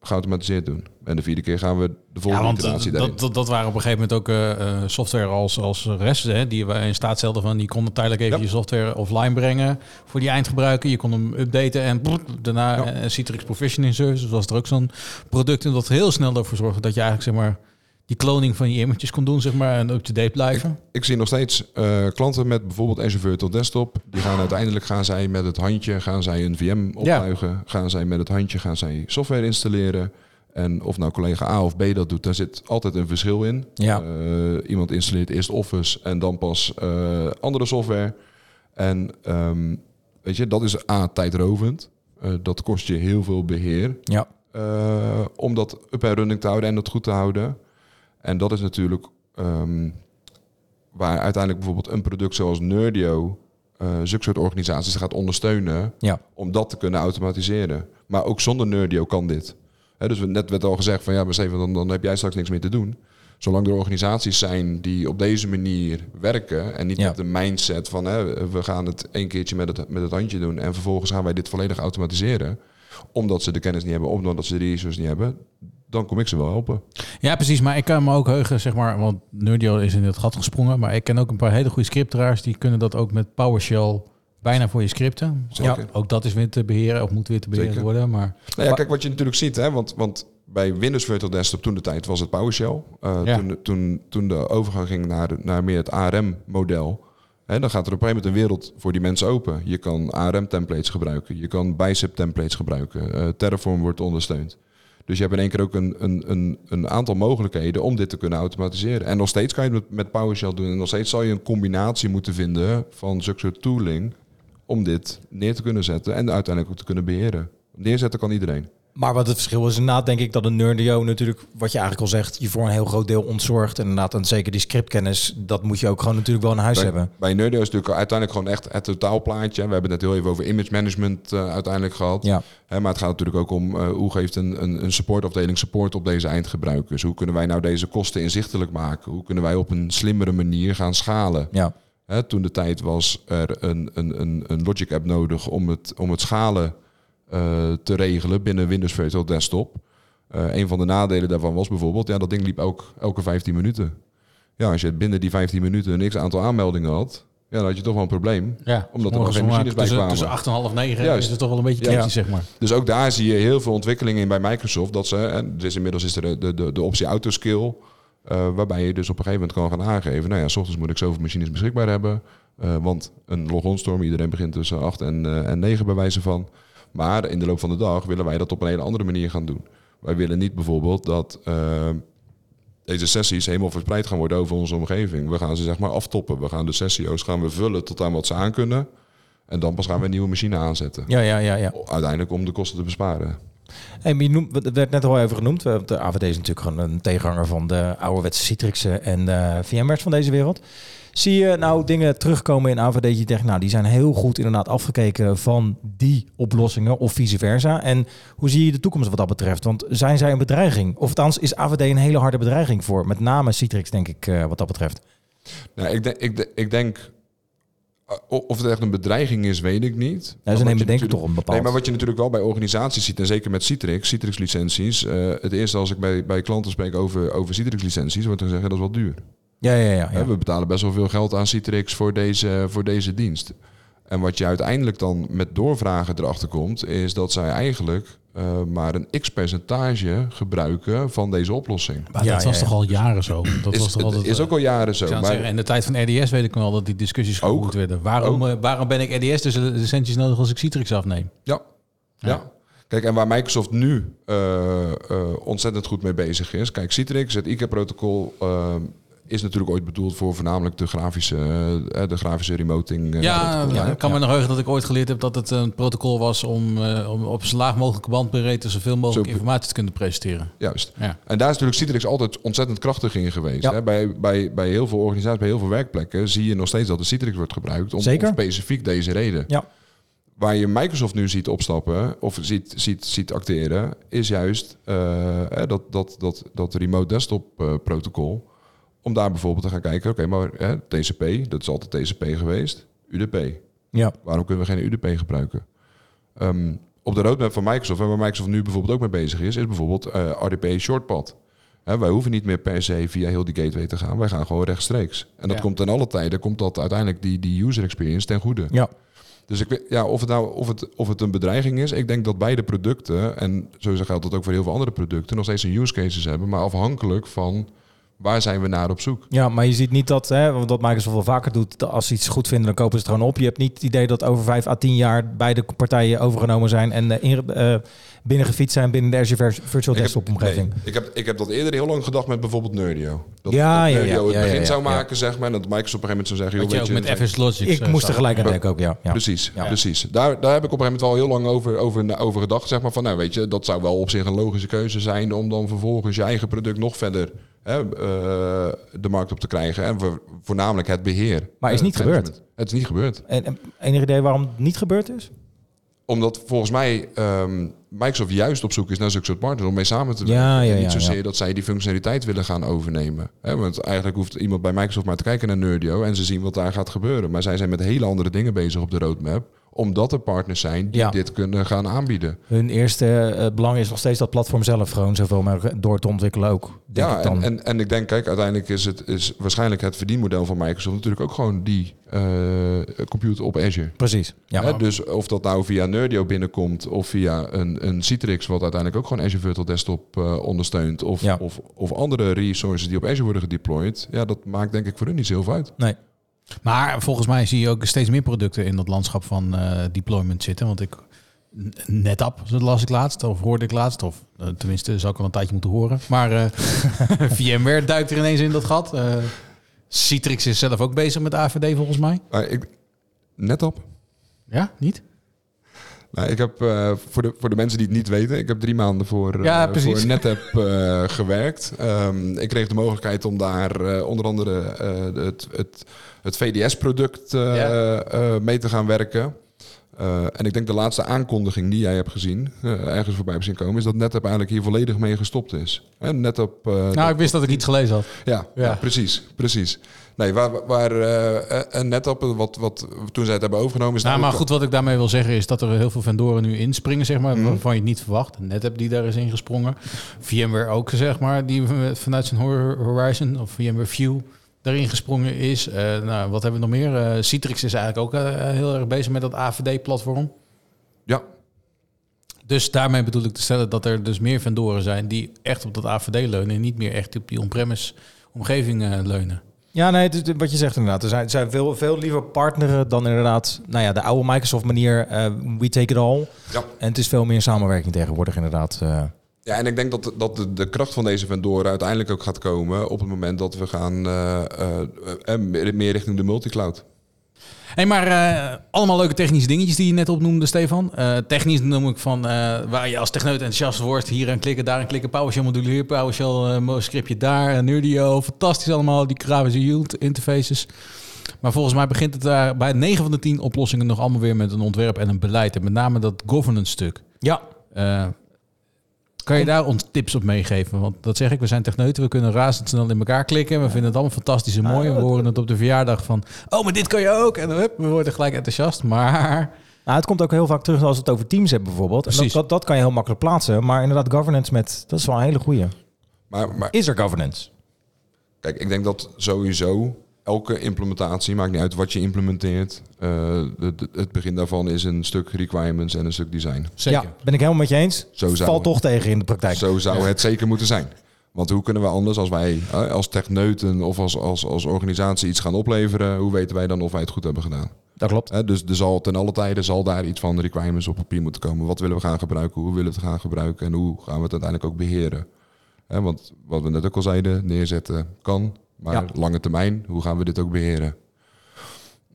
Speaker 2: geautomatiseerd doen. En de vierde keer gaan we de
Speaker 5: Ja,
Speaker 2: volgende
Speaker 5: want
Speaker 2: iteratie
Speaker 5: eh,
Speaker 2: daarin.
Speaker 5: dat, dat, dat waren op een gegeven moment ook eh, eh, software als, als rest, hè, die we in staat stelden van, die konden tijdelijk even
Speaker 2: Ja.
Speaker 5: je software offline brengen voor die eindgebruiker. Je kon hem updaten en brrr, daarna
Speaker 2: Ja.
Speaker 5: eh, Citrix Provisioning Service, was er ook zo'n product en dat heel snel ervoor zorgde dat je eigenlijk zeg maar die cloning van je images kon doen zeg maar en up-to-date blijven.
Speaker 2: Ik zie nog steeds eh, klanten met bijvoorbeeld Azure Virtual Desktop. Die gaan uiteindelijk gaan zij met het handje gaan zij een VM optuigen. Gaan zij met het handje gaan zij software installeren. En of nou collega A of B dat doet, daar zit altijd een verschil in.
Speaker 6: Ja.
Speaker 2: Eh, iemand installeert eerst Office en dan pas eh, andere software. En ehm, weet je, dat is A, tijdrovend. Dat kost je heel veel beheer.
Speaker 6: Ja.
Speaker 2: om dat up en running te houden en dat goed te houden. En dat is natuurlijk ehm, waar uiteindelijk bijvoorbeeld een product zoals Nerdio... eh zulke soort organisaties gaat ondersteunen
Speaker 6: Ja.
Speaker 2: om dat te kunnen automatiseren. Maar ook zonder Nerdio kan dit. Hè, dus we- net werd al gezegd van ja, maar Steven, dan, dan heb jij straks niks meer te doen. Zolang er organisaties zijn die op deze manier werken en niet
Speaker 6: Ja.
Speaker 2: met de mindset van hè, we gaan het één keertje met het, met het handje doen en vervolgens gaan wij dit volledig automatiseren, omdat ze de kennis niet hebben, omdat ze de resources niet hebben, dan kom ik ze wel helpen.
Speaker 5: Ja, precies. Maar ik kan me ook heugen, zeg maar, want Nerdio is in het gat gesprongen. Maar ik ken ook een paar hele goede scripteraars die kunnen dat ook met PowerShell bijna voor je scripten.
Speaker 2: Zeker.
Speaker 5: Ja, ook dat is weer te beheren of moet weer te beheren
Speaker 2: Zeker.
Speaker 5: worden. Maar
Speaker 2: Nou ja, kijk wat je natuurlijk ziet, hè, want, want bij Windows Virtual Desktop toen de tijd was het PowerShell. Eh,
Speaker 5: Ja.
Speaker 2: toen, toen, toen de overgang ging naar, naar meer het ARM-model, hè, dan gaat er op een gegeven moment een wereld voor die mensen open. Je kan ARM-templates gebruiken, je kan Bicep-templates gebruiken, eh, Terraform wordt ondersteund. Dus je hebt in één keer ook een, een, een, een aantal mogelijkheden om dit te kunnen automatiseren. En nog steeds kan je het met, met PowerShell doen. En nog steeds zal je een combinatie moeten vinden van zulke soort tooling om dit neer te kunnen zetten en uiteindelijk ook te kunnen beheren. Neerzetten kan iedereen.
Speaker 6: Maar wat het verschil is inderdaad, denk ik, dat een Nerdio natuurlijk, wat je eigenlijk al zegt, je voor een heel groot deel ontzorgt. En inderdaad, en zeker die scriptkennis, dat moet je ook gewoon natuurlijk wel in huis
Speaker 2: bij,
Speaker 6: hebben.
Speaker 2: Bij Nerdio is natuurlijk uiteindelijk gewoon echt het totaalplaatje. We hebben het net heel even over image management eh, uiteindelijk gehad.
Speaker 6: Ja.
Speaker 2: Hè, maar het gaat natuurlijk ook om eh, hoe geeft een, een, een supportafdeling support op deze eindgebruikers. Hoe kunnen wij nou deze kosten inzichtelijk maken? Hoe kunnen wij op een slimmere manier gaan schalen?
Speaker 6: Ja.
Speaker 2: Hè, toen de tijd was er een, een, een, een Logic app nodig om het, om het schalen te regelen binnen Windows Virtual Desktop. Eh, een van de nadelen daarvan was bijvoorbeeld, ja, dat ding liep ook elke 15 minuten. Ja, als je binnen die 15 minuten een x aantal aanmeldingen had, ja, dan had je toch wel een probleem.
Speaker 5: ja,
Speaker 2: Omdat er nog geen machines bij kwamen.
Speaker 5: Tussen acht en half negen
Speaker 2: Juist.
Speaker 5: is het toch wel een beetje
Speaker 2: Ja.
Speaker 5: kritisch, zeg maar.
Speaker 2: Dus ook daar zie je heel veel ontwikkelingen in bij Microsoft. Dat ze, en dus inmiddels is er de, de, de, optie autoskill. eh waarbij je dus op een gegeven moment kan gaan aangeven. Nou ja, s ochtends moet ik zoveel machines beschikbaar hebben. eh, want een log-on-storm, iedereen begint tussen 8 en, eh, en 9 bij wijze van. Maar in de loop van de dag willen wij dat op een hele andere manier gaan doen. Wij willen niet bijvoorbeeld dat eh, deze sessies helemaal verspreid gaan worden over onze omgeving. We gaan ze zeg maar aftoppen. We gaan de sessio's gaan we vullen tot aan wat ze aan kunnen. En dan pas gaan we een nieuwe machine aanzetten.
Speaker 6: Ja, ja, ja, ja.
Speaker 2: Uiteindelijk om de kosten te besparen.
Speaker 6: Hey, je noemt, het werd net al even genoemd. De AVD is natuurlijk gewoon een tegenhanger van de ouderwetse Citrixen en de VMware's van deze wereld. Zie je nou dingen terugkomen in AVD die je denkt, nou, die zijn heel goed inderdaad afgekeken van die oplossingen of vice versa. En hoe zie je de toekomst wat dat betreft? Want zijn zij een bedreiging? Of althans is AVD een hele harde bedreiging voor, met name Citrix denk ik, eh, wat dat betreft.
Speaker 2: Nou, ik, denk, ik, ik denk, uh, of het echt een bedreiging is, weet ik niet.
Speaker 6: Ja, ze nemen denk ik toch een bepaald...
Speaker 2: Nee, maar wat je natuurlijk wel bij organisaties ziet, en zeker met Citrix, Citrix-licenties. eh, het eerste als ik bij, bij klanten spreek over, over Citrix-licenties, wordt gezegd, ja, dat is wel duur.
Speaker 6: Ja, ja, ja.
Speaker 2: We betalen best wel veel geld aan Citrix voor deze, voor deze dienst. En wat je uiteindelijk dan met doorvragen erachter komt, is dat zij eigenlijk eh, maar een x-percentage gebruiken van deze oplossing.
Speaker 5: Maar
Speaker 6: Ja,
Speaker 5: dat was
Speaker 6: ja, ja.
Speaker 5: toch al jaren zo? Dat
Speaker 2: Is,
Speaker 5: was toch altijd,
Speaker 2: is ook al jaren zo. Maar,
Speaker 5: zeggen, in de tijd van RDS weet ik wel dat die discussies gevoerd werden. Waarom, eh, waarom ben ik RDS dus licenties nodig als ik Citrix afneem?
Speaker 2: Ja. ja.
Speaker 5: Ja.
Speaker 2: Kijk, en waar Microsoft nu eh, eh, ontzettend goed mee bezig is. Kijk, Citrix, het IK-protocol, eh, is natuurlijk ooit bedoeld voor voornamelijk de grafische, eh, de grafische remoting. eh,
Speaker 5: Ja, ik kan me nog heugen dat ik ooit geleerd heb dat het een protocol was om, eh, om op zo laag mogelijke bandbreedte zoveel mogelijk
Speaker 2: Zo-
Speaker 5: informatie te kunnen presenteren.
Speaker 2: Juist.
Speaker 5: Ja.
Speaker 2: En daar is natuurlijk Citrix altijd ontzettend krachtig in geweest.
Speaker 6: Ja.
Speaker 2: Hè? Bij, bij, bij heel veel organisaties, bij heel veel werkplekken zie je nog steeds dat de Citrix wordt gebruikt om,
Speaker 6: Zeker.
Speaker 2: om specifiek deze reden.
Speaker 6: Ja.
Speaker 2: Waar je Microsoft nu ziet opstappen of ziet, ziet, ziet acteren, is juist eh, hè, dat, dat, dat, dat remote desktop eh, protocol. Om daar bijvoorbeeld te gaan kijken, oké, maar hè, TCP, dat is altijd TCP geweest, UDP.
Speaker 6: ja.
Speaker 2: Waarom kunnen we geen UDP gebruiken? Ehm, op de roadmap van Microsoft, en waar Microsoft nu bijvoorbeeld ook mee bezig is, is bijvoorbeeld eh, RDP shortpad. Hè, wij hoeven niet meer per se via heel die gateway te gaan. Wij gaan gewoon rechtstreeks. En dat
Speaker 5: Ja.
Speaker 2: komt ten alle tijden, komt dat uiteindelijk die, die user experience ten goede.
Speaker 6: ja.
Speaker 2: Dus ik weet, ja, of het nou of het, of het een bedreiging is, ik denk dat beide producten, en zo geldt dat ook voor heel veel andere producten, nog steeds een use cases hebben, maar afhankelijk van Waar zijn we naar op zoek?
Speaker 6: Ja, maar je ziet niet dat, hè, want wat Microsoft wel vaker doet, dat als ze iets goed vinden, dan kopen ze het gewoon op. Je hebt niet het idee dat over vijf à tien jaar beide partijen overgenomen zijn en eh, in, eh, binnengefietst zijn binnen de Azure Vir- Virtual
Speaker 2: Ik heb-
Speaker 6: Desktop omgeving.
Speaker 2: nee, ik, heb, ik heb dat eerder heel lang gedacht met bijvoorbeeld Nerdio. Dat,
Speaker 6: Ja,
Speaker 2: dat
Speaker 6: ja,
Speaker 2: Nerdio
Speaker 6: ja,
Speaker 2: het
Speaker 6: ja, ja,
Speaker 2: begin
Speaker 6: ja,
Speaker 2: zou
Speaker 6: ja.
Speaker 2: maken, zeg maar. En dat Microsoft op een gegeven moment zou zeggen...
Speaker 5: Wat je
Speaker 2: weet
Speaker 5: met
Speaker 2: je,
Speaker 5: FS Logic
Speaker 6: Ik
Speaker 5: eh,
Speaker 6: moest
Speaker 5: zag.
Speaker 6: tegelijk aan denken ook, ja. ja.
Speaker 2: Precies,
Speaker 6: Ja.
Speaker 2: precies. Daar, daar heb ik op een gegeven moment wel heel lang over, over, over gedacht. Zeg maar van, nou weet je, dat zou wel op zich een logische keuze zijn... om dan vervolgens je eigen product nog verder de markt op te krijgen. En voor- voornamelijk het beheer.
Speaker 6: Maar is
Speaker 2: Eh,
Speaker 6: niet
Speaker 2: het
Speaker 6: gebeurd.
Speaker 2: Het is niet gebeurd.
Speaker 6: En, en enig idee waarom het niet gebeurd is?
Speaker 2: Omdat volgens mij ehm, Microsoft juist op zoek is naar zulke soort partners om mee samen te
Speaker 6: Ja,
Speaker 2: werken.
Speaker 6: ja,
Speaker 2: En niet
Speaker 6: ja,
Speaker 2: zozeer
Speaker 6: ja.
Speaker 2: dat zij die functionaliteit willen gaan overnemen. Hè, want eigenlijk hoeft iemand bij Microsoft maar te kijken naar Nerdio en ze zien wat daar gaat gebeuren. Maar zij zijn met hele andere dingen bezig op de roadmap. Omdat er partners zijn die
Speaker 6: Ja.
Speaker 2: dit kunnen gaan aanbieden.
Speaker 6: Hun eerste eh, belang is nog steeds dat platform zelf gewoon zoveel mogelijk door te ontwikkelen ook. Denk
Speaker 2: ja,
Speaker 6: ik dan.
Speaker 2: en, en, en ik denk, kijk, uiteindelijk is het is waarschijnlijk het verdienmodel van Microsoft natuurlijk ook gewoon die eh compute op Azure.
Speaker 6: Precies. Ja.
Speaker 2: Hè, dus of dat nou via Nerdio binnenkomt of via een, een Citrix, wat uiteindelijk ook gewoon Azure Virtual Desktop eh, ondersteunt, of,
Speaker 6: Ja.
Speaker 2: of, of andere resources die op Azure worden gedeployed, ja, dat maakt denk ik voor hun niet zo heel veel uit.
Speaker 6: Nee.
Speaker 5: Maar volgens mij zie je ook steeds meer producten in dat landschap van eh, deployment zitten. Want ik NetApp, dat las ik laatst, of hoorde ik laatst, of eh, tenminste zou ik al een tijdje moeten horen. Maar eh, VMware duikt er ineens in dat gat. Citrix is zelf ook bezig met AVD volgens mij.
Speaker 2: Ik, net op.
Speaker 5: Ja, niet?
Speaker 2: Nou, ik heb eh, voor, de, voor de mensen die het niet weten, ik heb drie maanden voor,
Speaker 5: Ja, precies.
Speaker 2: voor NetApp eh, gewerkt. Ehm, ik kreeg de mogelijkheid om daar onder andere het, het, het VDS-product
Speaker 5: Ja.
Speaker 2: mee te gaan werken. En ik denk de laatste aankondiging die jij hebt gezien, ergens voorbij hebt zien komen, is dat NetApp eigenlijk hier volledig mee gestopt is. En NetApp,
Speaker 5: Nou, ik wist dat ik iets gelezen had.
Speaker 2: ja,
Speaker 5: Ja.
Speaker 2: ja. precies, precies. Nee, waar, waar eh, en NetApp, wat, wat toen zij het hebben overgenomen, is
Speaker 5: Nou, maar goed, wat ik daarmee wil zeggen is dat er heel veel vendoren nu inspringen, zeg maar,
Speaker 2: Mhm.
Speaker 5: waarvan je het niet verwacht. NetApp die daar is ingesprongen. VMware ook, zeg maar, die vanuit zijn Hor- Horizon of VMware View daarin gesprongen is. Nou, wat hebben we nog meer? Citrix is eigenlijk ook heel erg bezig met dat AVD-platform.
Speaker 2: Ja,
Speaker 5: Dus daarmee bedoel ik te stellen dat er dus meer vendoren zijn die echt op dat AVD leunen en niet meer echt op die on-premise omgeving leunen.
Speaker 6: Ja, nee, het wat je zegt inderdaad. Er zijn, zijn veel, veel liever partneren dan inderdaad, nou ja, de oude Microsoft manier, eh, we take it all.
Speaker 2: ja.
Speaker 6: En het is veel meer samenwerking tegenwoordig inderdaad. eh.
Speaker 2: Ja, en ik denk dat, dat de, de kracht van deze vendoren uiteindelijk ook gaat komen op het moment dat we gaan eh, meer richting de multicloud.
Speaker 5: Hey, maar eh, allemaal leuke technische dingetjes die je net opnoemde, Stefan. Eh, technisch noem ik van eh, waar je als techneut enthousiast wordt. Hier aan klikken, daar aan klikken. PowerShell module hier, PowerShell scriptje daar. Nerdio, fantastisch allemaal. Die grafische yield interfaces. Maar volgens mij begint het daar bij 9 van de 10 oplossingen nog allemaal weer met een ontwerp en een beleid. En met name dat governance stuk.
Speaker 6: Ja,
Speaker 5: kan je daar ons tips op meegeven? Want dat zeg ik, we zijn techneuten, we kunnen razendsnel in elkaar klikken. We vinden het allemaal fantastisch en mooi. We horen het op de verjaardag van, oh, maar dit kan je ook. En hup, we worden gelijk enthousiast. Maar
Speaker 6: nou, het komt ook heel vaak terug als we het over teams hebben bijvoorbeeld. En dat,
Speaker 5: Precies.
Speaker 6: dat, dat kan je heel makkelijk plaatsen. Maar inderdaad, governance met, dat is wel een hele goeie.
Speaker 2: Maar, maar
Speaker 6: Is er governance?
Speaker 2: kijk, ik denk dat sowieso elke implementatie, maakt niet uit wat je implementeert, eh, het, het begin daarvan is een stuk requirements en een stuk design.
Speaker 5: zeker.
Speaker 6: Ja, ben ik helemaal met je eens.
Speaker 2: Zo zou
Speaker 6: Valt
Speaker 2: het.
Speaker 6: toch tegen in de praktijk.
Speaker 2: Zo zou het zeker moeten zijn. Want hoe kunnen we anders als wij eh, als techneuten of als, als, als organisatie iets gaan opleveren, hoe weten wij dan of wij het goed hebben gedaan?
Speaker 6: Dat klopt.
Speaker 2: Hè, dus er zal ten alle tijden zal daar iets van requirements op papier moeten komen. Wat willen we gaan gebruiken? Hoe willen we het gaan gebruiken? En hoe gaan we het uiteindelijk ook beheren? Hè, want wat we net ook al zeiden, neerzetten kan. Maar
Speaker 6: Ja.
Speaker 2: lange termijn, hoe gaan we dit ook beheren?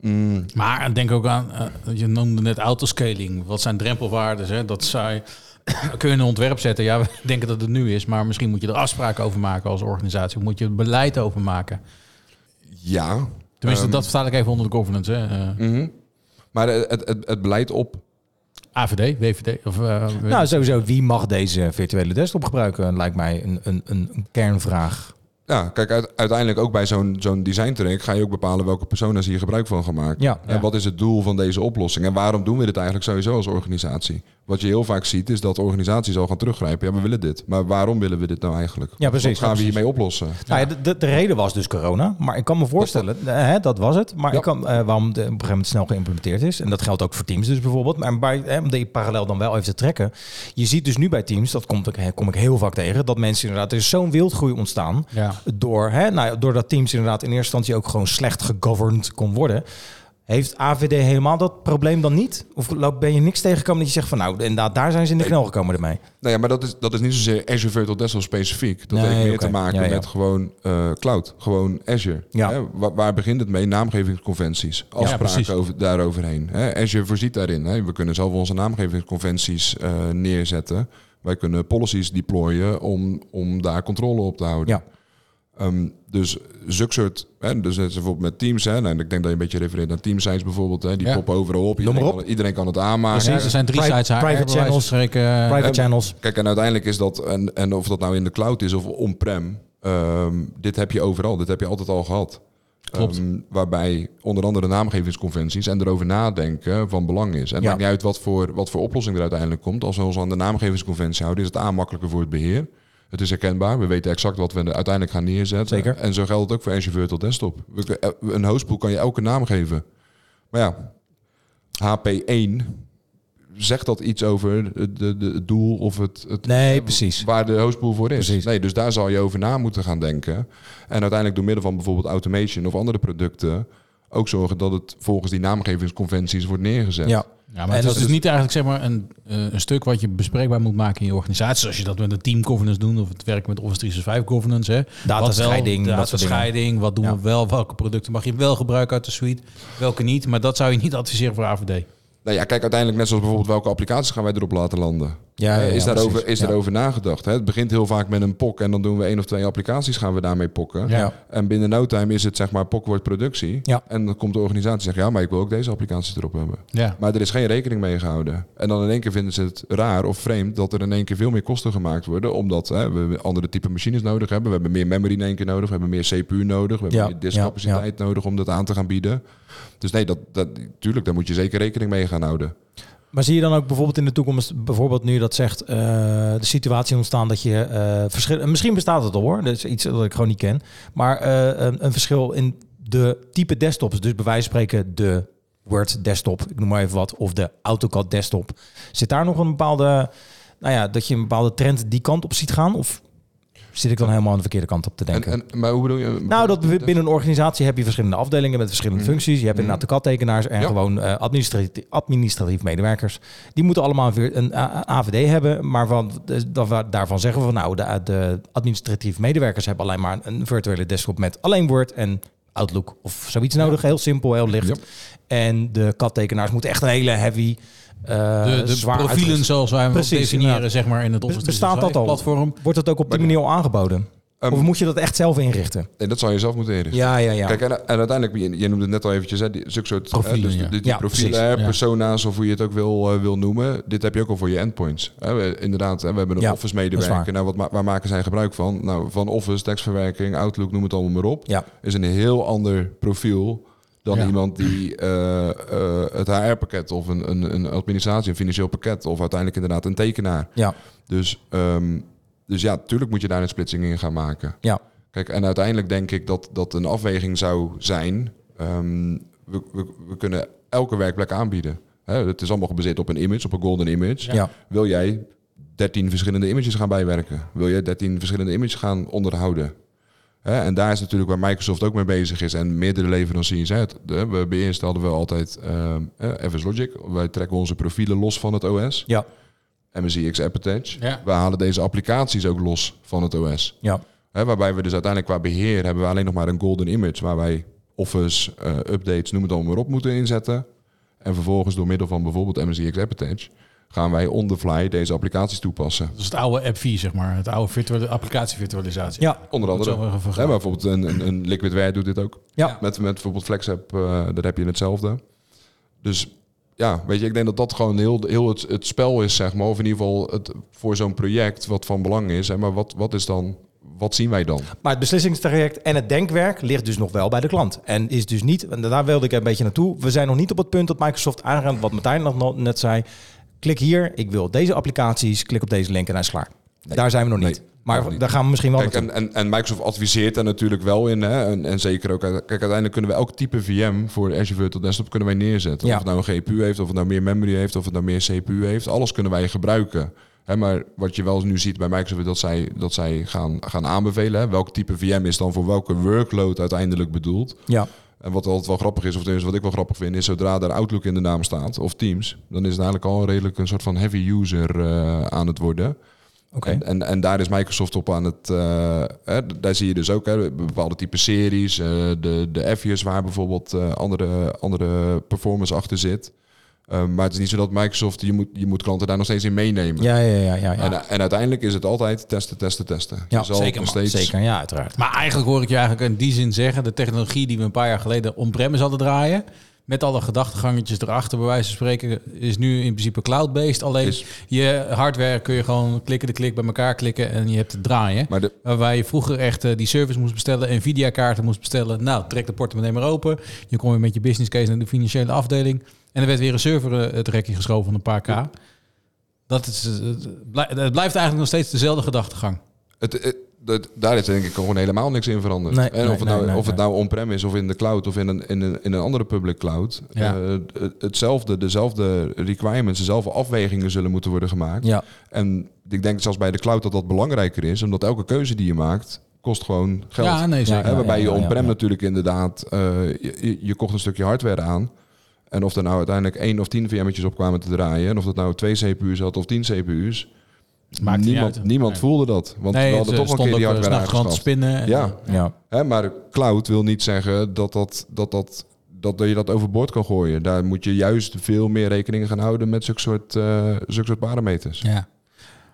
Speaker 2: Mm,
Speaker 5: Maar denk ook aan, eh, je noemde net autoscaling. Wat zijn drempelwaarden? Hè? Dat zou kun je een ontwerp zetten. Ja, we denken dat het nu is, maar misschien moet je er afspraken over maken als organisatie. Moet je er beleid over maken.
Speaker 2: ja.
Speaker 5: Tenminste,
Speaker 2: Ehm,
Speaker 5: dat versta ik even onder de governance. Hè? Eh,
Speaker 2: mhm. Maar het, het, het, het beleid op
Speaker 5: AVD, WVD. Of, eh,
Speaker 6: Nou, sowieso, wie mag deze virtuele desktop gebruiken? Lijkt mij een, een, een een kernvraag.
Speaker 2: Ja, kijk, uit- uiteindelijk ook bij zo'n zo'n design track ga je ook bepalen welke persona's hier gebruik van gaan maken.
Speaker 6: Ja,
Speaker 2: En
Speaker 6: ja.
Speaker 2: wat is het doel van deze oplossing? En waarom doen we dit eigenlijk sowieso als organisatie? Wat je heel vaak ziet is dat organisaties al gaan teruggrijpen. Ja, we willen dit. Maar waarom willen we dit nou eigenlijk?
Speaker 6: Ja, precies.
Speaker 2: Wat gaan
Speaker 6: Ja,
Speaker 2: we hiermee oplossen?
Speaker 6: Nou ja, de, de, de reden was dus corona. Maar ik kan me voorstellen, eh, hè, dat was het. Maar
Speaker 2: Ja.
Speaker 6: ik kan, eh, waarom het op een gegeven moment snel geïmplementeerd is. En dat geldt ook voor Teams dus bijvoorbeeld. Maar bij, hè, om die parallel dan wel even te trekken. Je ziet dus nu bij Teams, dat komt, hè, kom ik heel vaak tegen. Dat mensen inderdaad, er is zo'n wildgroei ontstaan. Door, hè, nou, doordat Teams inderdaad in eerste instantie ook gewoon slecht gegoverned kon worden. Heeft AVD helemaal dat probleem dan niet? Of ben je niks tegengekomen dat je zegt van nou, inderdaad, daar zijn ze in de knel gekomen ermee?
Speaker 2: Nou ja, maar dat is, dat is niet zozeer Azure Virtual Desktop specifiek. Dat
Speaker 6: Nee,
Speaker 2: heeft meer te maken
Speaker 6: Ja, ja.
Speaker 2: met gewoon eh, cloud. Gewoon Azure.
Speaker 6: Ja.
Speaker 2: Hè? Waar, waar begint het mee? Naamgevingsconventies. Afspraken over, daaroverheen. Hè? Azure voorziet daarin. Hè? We kunnen zelf onze naamgevingsconventies eh, neerzetten. Wij kunnen policies deployen om, om daar controle op te houden.
Speaker 6: Ja.
Speaker 2: Ehm, dus zulke soort, hè, dus net bijvoorbeeld met Teams, hè, nou, ik denk dat je een beetje refereert naar Team Sites bijvoorbeeld, hè, die
Speaker 5: Ja.
Speaker 2: poppen overal op. Iedereen,
Speaker 6: op.
Speaker 2: kan, iedereen kan het aanmaken.
Speaker 5: Precies, er zijn drie
Speaker 6: Pri-
Speaker 5: sites
Speaker 6: private channels.
Speaker 5: spreken.
Speaker 6: Private
Speaker 2: en-
Speaker 6: channels.
Speaker 2: Kijk, en uiteindelijk is dat, en, en of dat nou in de cloud is of on-prem, ehm, dit heb je overal. Dit heb je altijd al gehad.
Speaker 5: Klopt.
Speaker 2: Ehm, waarbij onder andere naamgevingsconventies en erover nadenken van belang is. En het
Speaker 6: Ja.
Speaker 2: maakt niet uit wat voor, wat voor oplossing er uiteindelijk komt. Als we ons aan de naamgevingsconventie houden, is het A makkelijker voor het beheer. Het is herkenbaar. We weten exact wat we uiteindelijk gaan neerzetten.
Speaker 6: Zeker.
Speaker 2: En zo geldt het ook voor Azure Virtual Desktop. Eh, Een hostpool kan je elke naam geven. Maar ja, HP1 zegt dat iets over het doel of het, het
Speaker 6: Nee, precies.
Speaker 2: waar de hostpool voor is.
Speaker 6: Precies.
Speaker 2: Nee, dus daar zal je over na moeten gaan denken. En uiteindelijk door middel van bijvoorbeeld automation of andere producten ook zorgen dat het volgens die naamgevingsconventies wordt neergezet.
Speaker 6: Ja.
Speaker 5: Ja, maar
Speaker 6: En
Speaker 5: het is
Speaker 6: dat
Speaker 5: dus niet eigenlijk zeg maar een, eh, een stuk wat je bespreekbaar moet maken in je organisatie. Zoals je dat met een team governance doet of het werken met Office 365 governance. Hè.
Speaker 6: Datascheiding,
Speaker 5: Wat datascheiding, wat doen
Speaker 6: Ja.
Speaker 5: we wel, welke producten mag je wel gebruiken uit de suite, welke niet. Maar dat zou je niet adviseren voor AVD.
Speaker 2: Nou ja, kijk, uiteindelijk net zoals bijvoorbeeld welke applicaties gaan wij erop laten landen.
Speaker 6: Ja, ja,
Speaker 2: Eh,
Speaker 6: ja,
Speaker 2: is daarover,
Speaker 6: precies.
Speaker 2: is
Speaker 6: Ja.
Speaker 2: daarover nagedacht. Hè? Het begint heel vaak met een POC en dan doen we één of twee applicaties gaan we daarmee pokken.
Speaker 5: Ja.
Speaker 2: En binnen no time is het zeg maar POC wordt productie.
Speaker 6: Ja.
Speaker 2: En dan komt de organisatie en zegt ja, maar ik wil ook deze applicaties erop hebben.
Speaker 5: Ja.
Speaker 2: Maar er is geen rekening mee gehouden. En dan in één keer vinden ze het raar of vreemd dat er in één keer veel meer kosten gemaakt worden. Omdat hè, we andere type machines nodig hebben. We hebben meer memory in één keer nodig. We hebben meer CPU nodig. We hebben
Speaker 6: Ja,
Speaker 2: meer diskcapaciteit nodig om dat aan te gaan bieden. Dus nee, dat, dat, tuurlijk, daar moet je zeker rekening mee gaan houden.
Speaker 6: Maar zie je dan ook bijvoorbeeld in de toekomst, bijvoorbeeld nu dat zegt, eh, de situatie ontstaan dat je eh verschil, misschien bestaat het al hoor, dat is iets dat ik gewoon niet ken, maar eh, een, een verschil in de type desktops, dus bij wijze van spreken de Word desktop, ik noem maar even wat, of de AutoCAD desktop. Zit daar nog een bepaalde, nou ja, dat je een bepaalde trend die kant op ziet gaan? Of zit ik dan helemaal aan de verkeerde kant op te
Speaker 2: En,
Speaker 6: denken?
Speaker 2: en, maar hoe bedoel je?
Speaker 6: Nou, dat bi- binnen een organisatie heb je verschillende afdelingen met verschillende
Speaker 2: Mhm.
Speaker 6: functies. Je hebt inderdaad de kattekenaars en
Speaker 2: Ja.
Speaker 6: gewoon eh, administratief, administratief medewerkers. Die moeten allemaal weer een AVD hebben, maar van, dus dat we daarvan zeggen we van nou, de, de administratief medewerkers hebben alleen maar een virtuele desktop met alleen Word en Outlook of zoiets nodig. Heel simpel, heel licht.
Speaker 2: Ja.
Speaker 6: En de kattekenaars moeten echt een hele heavy,
Speaker 5: De, de
Speaker 6: zwaar
Speaker 5: profielen zoals wij hem definiëren zeg maar in het Office
Speaker 6: Bestaat dat al?
Speaker 5: platform.
Speaker 6: Wordt dat ook op die manier al aangeboden?
Speaker 2: Ehm,
Speaker 6: of moet je dat echt zelf inrichten?
Speaker 2: Nee, dat zou je zelf moeten inrichten.
Speaker 6: Ja, ja, ja.
Speaker 2: Kijk, en, en uiteindelijk, je, je noemde het net al eventjes, hè, die, zulke soort
Speaker 5: Profielen,
Speaker 2: hè, dus
Speaker 5: ja.
Speaker 2: die, die
Speaker 6: Ja,
Speaker 2: profielen,
Speaker 6: precies,
Speaker 2: hè,
Speaker 5: ja.
Speaker 2: persona's of hoe je het ook wil, eh, wil noemen. Dit heb je ook al voor je endpoints. Hè, we- inderdaad, hè, we hebben een
Speaker 6: Ja,
Speaker 2: Office medewerker.
Speaker 6: waar.
Speaker 2: Nou, wat, waar maken zij gebruik van? Nou, van Office, tekstverwerking, Outlook, noem het allemaal maar op.
Speaker 6: Ja.
Speaker 2: Is een heel ander profiel dan
Speaker 5: Ja.
Speaker 2: iemand die eh, eh, het HR-pakket of een, een, een administratie, een financieel pakket of uiteindelijk inderdaad een tekenaar.
Speaker 6: Ja,
Speaker 2: Dus, ehm, dus ja, tuurlijk moet je daar een splitsing in gaan maken.
Speaker 6: ja.
Speaker 2: Kijk, en uiteindelijk denk ik dat dat een afweging zou zijn. ehm, we, we, we kunnen elke werkplek aanbieden. Hè, het is allemaal gebaseerd op een image, op een golden image.
Speaker 6: Ja.
Speaker 2: Wil jij 13 verschillende images gaan bijwerken? Wil jij 13 verschillende images gaan onderhouden? Hè, en daar is natuurlijk waar Microsoft ook mee bezig is en meerdere leveranciers. Hè. We eerst hadden we altijd ehm eh, FS Logic. Wij trekken onze profielen los van het OS.
Speaker 6: Ja,
Speaker 2: MSIX App Attach.
Speaker 5: Ja.
Speaker 2: We halen deze applicaties ook los van het OS.
Speaker 6: ja.
Speaker 2: Hè, waarbij we dus uiteindelijk qua beheer hebben we alleen nog maar een golden image waar wij Office, eh, updates, noem het allemaal maar op moeten inzetten. En vervolgens door middel van bijvoorbeeld MSIX App Attach gaan wij on the fly deze applicaties toepassen.
Speaker 5: Dat is het oude app 4 zeg maar, het oude virtuele applicatievirtualisatie.
Speaker 6: Ja,
Speaker 2: Onder andere. Hè, maar bijvoorbeeld een, een, een Liquidware doet dit ook.
Speaker 6: ja.
Speaker 2: Met, met bijvoorbeeld FlexApp, eh daar heb je hetzelfde. Dus ja, weet je, ik denk dat dat gewoon heel, heel het, het spel is, zeg maar. Of in ieder geval het, voor zo'n project wat van belang is. Hè, maar wat, wat is dan, wat zien wij dan?
Speaker 6: Maar het beslissingstraject en het denkwerk ligt dus nog wel bij de klant. En is dus niet, en daar wilde ik een beetje naartoe. We zijn nog niet op het punt dat Microsoft aangaat, wat Martijn nog no- net zei. Klik hier, ik wil deze applicaties, klik op deze link en hij is klaar. Daar zijn we nog
Speaker 2: Nee,
Speaker 6: niet. Maar daar gaan we misschien wel
Speaker 2: Kijk, en, en, en Microsoft adviseert daar natuurlijk wel in. Hè? En, en zeker ook, kijk, uiteindelijk kunnen we elk type VM voor Azure Virtual Desktop kunnen wij neerzetten.
Speaker 6: Ja.
Speaker 2: Of het nou een GPU heeft, of het nou meer memory heeft, of het nou meer CPU heeft. Alles kunnen wij gebruiken. Hè, maar wat je wel nu ziet bij Microsoft dat zij, dat zij gaan, gaan aanbevelen. Hè, welk type VM is dan voor welke workload uiteindelijk bedoeld.
Speaker 6: Ja.
Speaker 2: En wat altijd wel grappig is, of tenminste wat ik wel grappig vind, is zodra er Outlook in de naam staat, of Teams, dan is het eigenlijk al redelijk een soort van heavy user eh, aan het worden.
Speaker 6: Oké.
Speaker 2: En, en, en daar is Microsoft op aan het. eh, hè, daar zie je dus ook hè, bepaalde type series, eh, de, de F's waar bijvoorbeeld andere, andere performance achter zit. Eh, maar het is niet zo dat Microsoft, je moet, je moet klanten daar nog steeds in meenemen.
Speaker 6: Ja, ja, ja, ja. ja.
Speaker 2: En, en uiteindelijk is het altijd testen, testen, testen.
Speaker 6: Ja,
Speaker 2: je zal
Speaker 5: zeker,
Speaker 2: nog steeds.
Speaker 6: Zeker, ja, uiteraard.
Speaker 5: Maar eigenlijk hoor ik je eigenlijk in die zin zeggen... de technologie die we een paar jaar geleden on-premise hadden draaien... met alle gedachtegangetjes erachter, bij wijze van spreken... is nu in principe cloud-based. Alleen
Speaker 2: Is-
Speaker 5: je hardware kun je gewoon klikken de klik bij elkaar klikken... en je hebt het draaien.
Speaker 2: Maar de,
Speaker 5: Waarbij je vroeger echt eh, die service moest bestellen... Nvidia-kaarten moest bestellen. Nou, trek de portemonnee maar open. Je kom weer met je business case naar de financiële afdeling... en er werd weer een server eh, het rekje geschoven van een paar k. Dat is, eh, het blij- het blijft eigenlijk nog steeds dezelfde gedachtegang.
Speaker 2: Het, het, het- daar is denk ik gewoon helemaal niks in veranderd.
Speaker 6: Nee,
Speaker 2: en
Speaker 6: nee,
Speaker 2: of het nou,
Speaker 6: nee,
Speaker 2: of het
Speaker 6: nee.
Speaker 2: nou on-prem is of in de cloud of in een, in een, in een andere public cloud.
Speaker 5: Ja.
Speaker 2: eh, hetzelfde, dezelfde requirements, dezelfde afwegingen zullen moeten worden gemaakt.
Speaker 6: Ja,
Speaker 2: En ik denk zelfs bij de cloud dat dat belangrijker is, omdat elke keuze die je maakt kost gewoon geld.
Speaker 5: Ja, nee, zeker.
Speaker 2: Hè, waarbij
Speaker 6: ja,
Speaker 2: je
Speaker 6: ja,
Speaker 2: on-prem
Speaker 6: ja.
Speaker 2: natuurlijk inderdaad, eh, je, je- je kocht een stukje hardware aan. En of er nou uiteindelijk één of tien VM'tjes op kwamen te draaien, en of dat nou twee CPU's had of tien CPU's,
Speaker 5: Maakt niet
Speaker 2: niemand,
Speaker 5: uit.
Speaker 2: niemand
Speaker 5: Nee.
Speaker 2: voelde dat. Want
Speaker 5: nee,
Speaker 2: we hadden toch een keer die
Speaker 5: eh,
Speaker 2: hardware aangeschaft.
Speaker 5: spinnen. En-
Speaker 2: Ja,
Speaker 6: ja.
Speaker 2: hè, maar cloud wil niet zeggen dat, dat, dat, dat, dat je dat overboord kan gooien. Daar moet je juist veel meer rekening gaan houden met zulke soort, eh zulke soort parameters.
Speaker 5: Ja.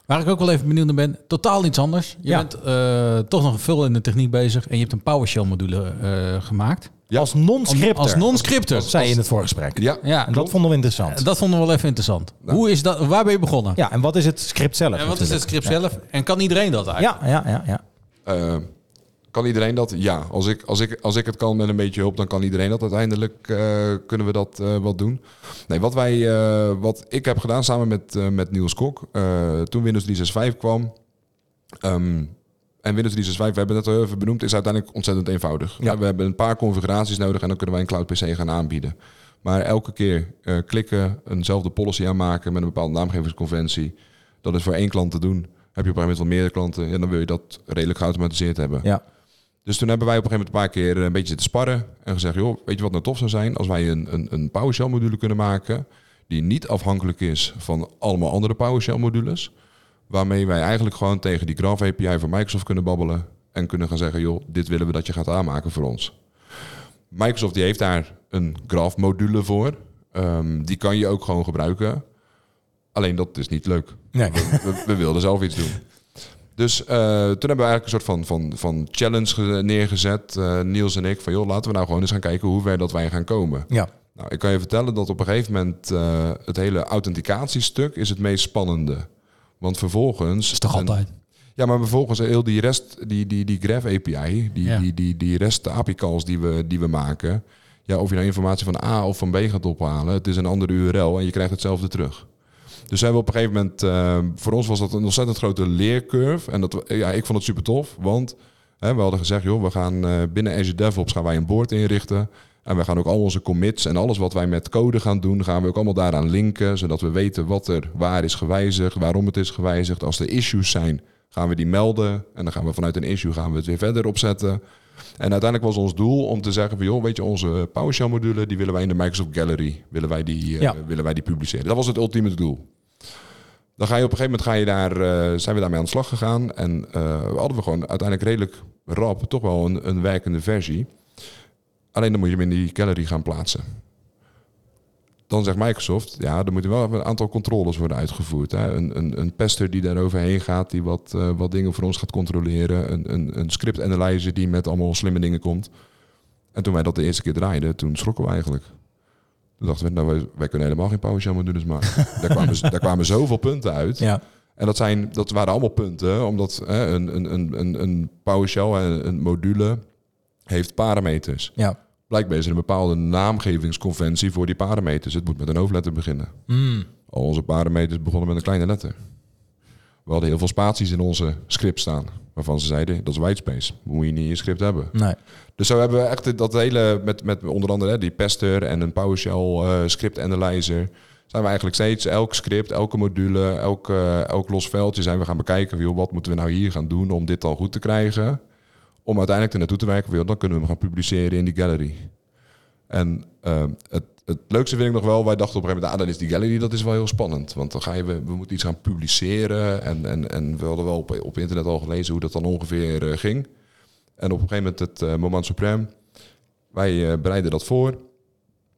Speaker 5: Waar ik ook wel even benieuwd naar ben, totaal iets anders. Je
Speaker 6: Ja.
Speaker 5: bent eh, toch nog veel in de techniek bezig en je hebt een PowerShell module eh, gemaakt.
Speaker 2: Ja.
Speaker 6: Als non-scripter.
Speaker 5: Als non-scripter.
Speaker 6: zei je in het voorgesprek.
Speaker 2: Ja,
Speaker 5: Ja,
Speaker 6: En dat vonden we interessant.
Speaker 5: dat vonden we wel even interessant. Hoe is dat, waar ben je begonnen?
Speaker 6: Ja, en wat is het script zelf?
Speaker 5: en wat is het script zelf? En kan iedereen dat eigenlijk?
Speaker 6: Ja, ja, ja, ja.
Speaker 2: Eh, kan iedereen dat? Ja. Als ik, als, ik, als ik het kan met een beetje hulp, dan kan iedereen dat. Uiteindelijk eh, kunnen we dat eh, wat doen. Nee, wat, wij, eh, wat ik heb gedaan samen met, met Niels Kok, eh, toen Windows 365 kwam. ehm, en Windows 365, we hebben het al even benoemd, is uiteindelijk ontzettend eenvoudig.
Speaker 6: Ja.
Speaker 2: We hebben een paar configuraties nodig en dan kunnen wij een cloud PC gaan aanbieden. Maar elke keer eh, klikken, eenzelfde policy aanmaken met een bepaalde naamgevingsconventie. Dat is voor één klant te doen. Heb je op een gegeven moment wel meerdere klanten, en dan wil je dat redelijk geautomatiseerd hebben.
Speaker 6: ja.
Speaker 2: Dus toen hebben wij op een gegeven moment een paar keer een beetje zitten sparren. En gezegd, joh, weet je wat nou tof zou zijn? Als wij een, een, een PowerShell module kunnen maken... die niet afhankelijk is van allemaal andere PowerShell modules. Waarmee wij eigenlijk gewoon tegen die Graph API van Microsoft kunnen babbelen. En kunnen gaan zeggen, joh, dit willen we dat je gaat aanmaken voor ons. Microsoft die heeft daar een Graph module voor. Ehm, die kan je ook gewoon gebruiken. Alleen dat is niet leuk.
Speaker 6: Nee.
Speaker 2: We, we wilden zelf iets doen. Dus eh, toen hebben we eigenlijk een soort van, van, van challenge ge- neergezet, eh, Niels en ik, van joh, laten we nou gewoon eens gaan kijken hoe ver dat wij gaan komen.
Speaker 6: Ja.
Speaker 2: Nou, ik kan je vertellen dat op een gegeven moment eh, het hele authenticatiestuk is het meest spannende. Want vervolgens...
Speaker 5: Dat is toch altijd?
Speaker 2: Ja, maar vervolgens heel die rest, die, die, die Graph API, die,
Speaker 5: Ja.
Speaker 2: die, die, die rest API calls die we, die we maken. Ja, of je nou informatie van A of van B gaat ophalen, het is een andere URL en je krijgt hetzelfde terug. Dus we hebben op een gegeven moment, eh, voor ons was dat een ontzettend grote leercurve. En dat, we- ja, ik vond het super tof, want hè, we hadden gezegd, joh, we gaan eh, binnen Azure DevOps gaan wij een board inrichten. En we gaan ook al onze commits en alles wat wij met code gaan doen, gaan we ook allemaal daaraan linken. Zodat we weten wat er waar is gewijzigd, waarom het is gewijzigd. Als er issues zijn, gaan we die melden. En dan gaan we vanuit een issue gaan we het weer verder opzetten. En uiteindelijk was ons doel om te zeggen van joh, weet je, onze PowerShell module, die willen wij in de Microsoft Gallery, willen wij die, eh, willen wij die publiceren. Dat was het ultieme doel. Dan ga je op een gegeven moment ga je daar, eh, zijn we daarmee aan de slag gegaan. En eh, hadden we gewoon uiteindelijk redelijk rap toch wel een, een werkende versie. Alleen dan moet je hem in die gallery gaan plaatsen. Dan zegt Microsoft, ja, er moeten wel even een aantal controles worden uitgevoerd. Hè. Een, een, een pester die daar overheen gaat, die wat, eh, wat dingen voor ons gaat controleren. Een, een, een script analyzer die met allemaal slimme dingen komt. En toen wij dat de eerste keer draaiden, toen schrokken we eigenlijk. Toen dachten we, nou, wij, wij kunnen helemaal geen PowerShell modules maken. daar, kwamen, daar kwamen zoveel punten uit.
Speaker 6: Ja.
Speaker 2: En dat, zijn, dat waren allemaal punten, omdat hè, een, een, een, een, een PowerShell, een module, heeft parameters.
Speaker 6: Ja.
Speaker 2: Blijkbaar is er een bepaalde naamgevingsconventie voor die parameters. Het moet met een hoofdletter beginnen.
Speaker 6: Mm.
Speaker 2: Al onze parameters begonnen met een kleine letter. We hadden heel veel spaties in onze script staan. Waarvan ze zeiden, dat is whitespace. Moet je niet in je script hebben.
Speaker 6: Nee.
Speaker 2: Dus zo hebben we echt dat hele, met, met onder andere hè, die pester en een PowerShell eh, script analyzer, zijn we eigenlijk steeds elk script, elke module, elk, eh, elk los veldje zijn we gaan bekijken. Joh, wat moeten we nou hier gaan doen om dit dan goed te krijgen? Om uiteindelijk er naartoe te werken. Dan kunnen we hem gaan publiceren in die gallery. En eh, het, het leukste vind ik nog wel, wij dachten op een gegeven moment, ah, dan is die gallery, dat is wel heel spannend. Want dan ga je, we, moeten iets gaan publiceren. En, en, en we hadden wel op, op internet al gelezen hoe dat dan ongeveer eh, ging. En op een gegeven moment het eh, moment supreme. Wij eh, bereiden dat voor.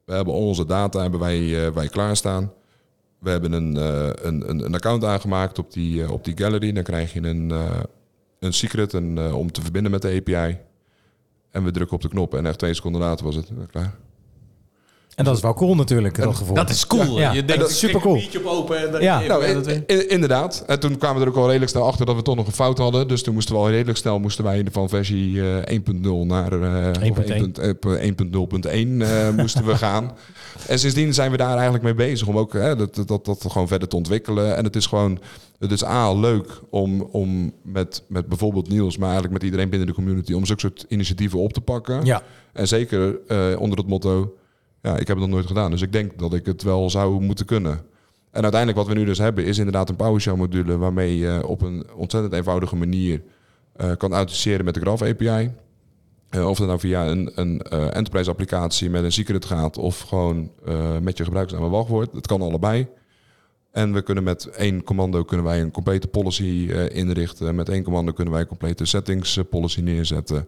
Speaker 2: We hebben onze data hebben wij, wij klaarstaan. We hebben een, een, een, account aangemaakt op die, op die gallery. Dan krijg je een, een secret een, eh, om te verbinden met de API. En we drukken op de knop en echt twee seconden later was het eh, klaar.
Speaker 6: En dat is wel cool natuurlijk, dat gevoel.
Speaker 5: Dat is cool.
Speaker 6: Ja,
Speaker 5: Je
Speaker 6: en
Speaker 5: denkt,
Speaker 6: dat is supercool.
Speaker 5: Een biertje op open en dan
Speaker 6: Ja.
Speaker 5: je-
Speaker 2: Nou, in- in- inderdaad. En toen kwamen we er ook al redelijk snel achter dat we toch nog een fout hadden. Dus toen moesten we al redelijk snel moesten wij van versie eh, 1.0 naar eh, of
Speaker 6: 1.1.
Speaker 2: 1.0 eh, 1.0.1 eh, moesten we gaan. En sindsdien zijn we daar eigenlijk mee bezig om ook hè, dat, dat, dat gewoon verder te ontwikkelen. En het is gewoon, het is A, leuk om, om met, met bijvoorbeeld Niels, maar eigenlijk met iedereen binnen de community, om zulke soort initiatieven op te pakken.
Speaker 6: Ja,
Speaker 2: En zeker eh, onder het motto, ja, ik heb het nog nooit gedaan, dus ik denk dat ik het wel zou moeten kunnen. En uiteindelijk wat we nu dus hebben, is inderdaad een PowerShell module waarmee je op een ontzettend eenvoudige manier eh, kan authenticeren met de Graph API. Eh, of dat nou via een, een eh, enterprise applicatie met een secret gaat of gewoon met je gebruikersnaam en wachtwoord. Het kan allebei. En we kunnen met één commando kunnen wij een complete policy inrichten. Met één commando kunnen wij een complete settings policy neerzetten.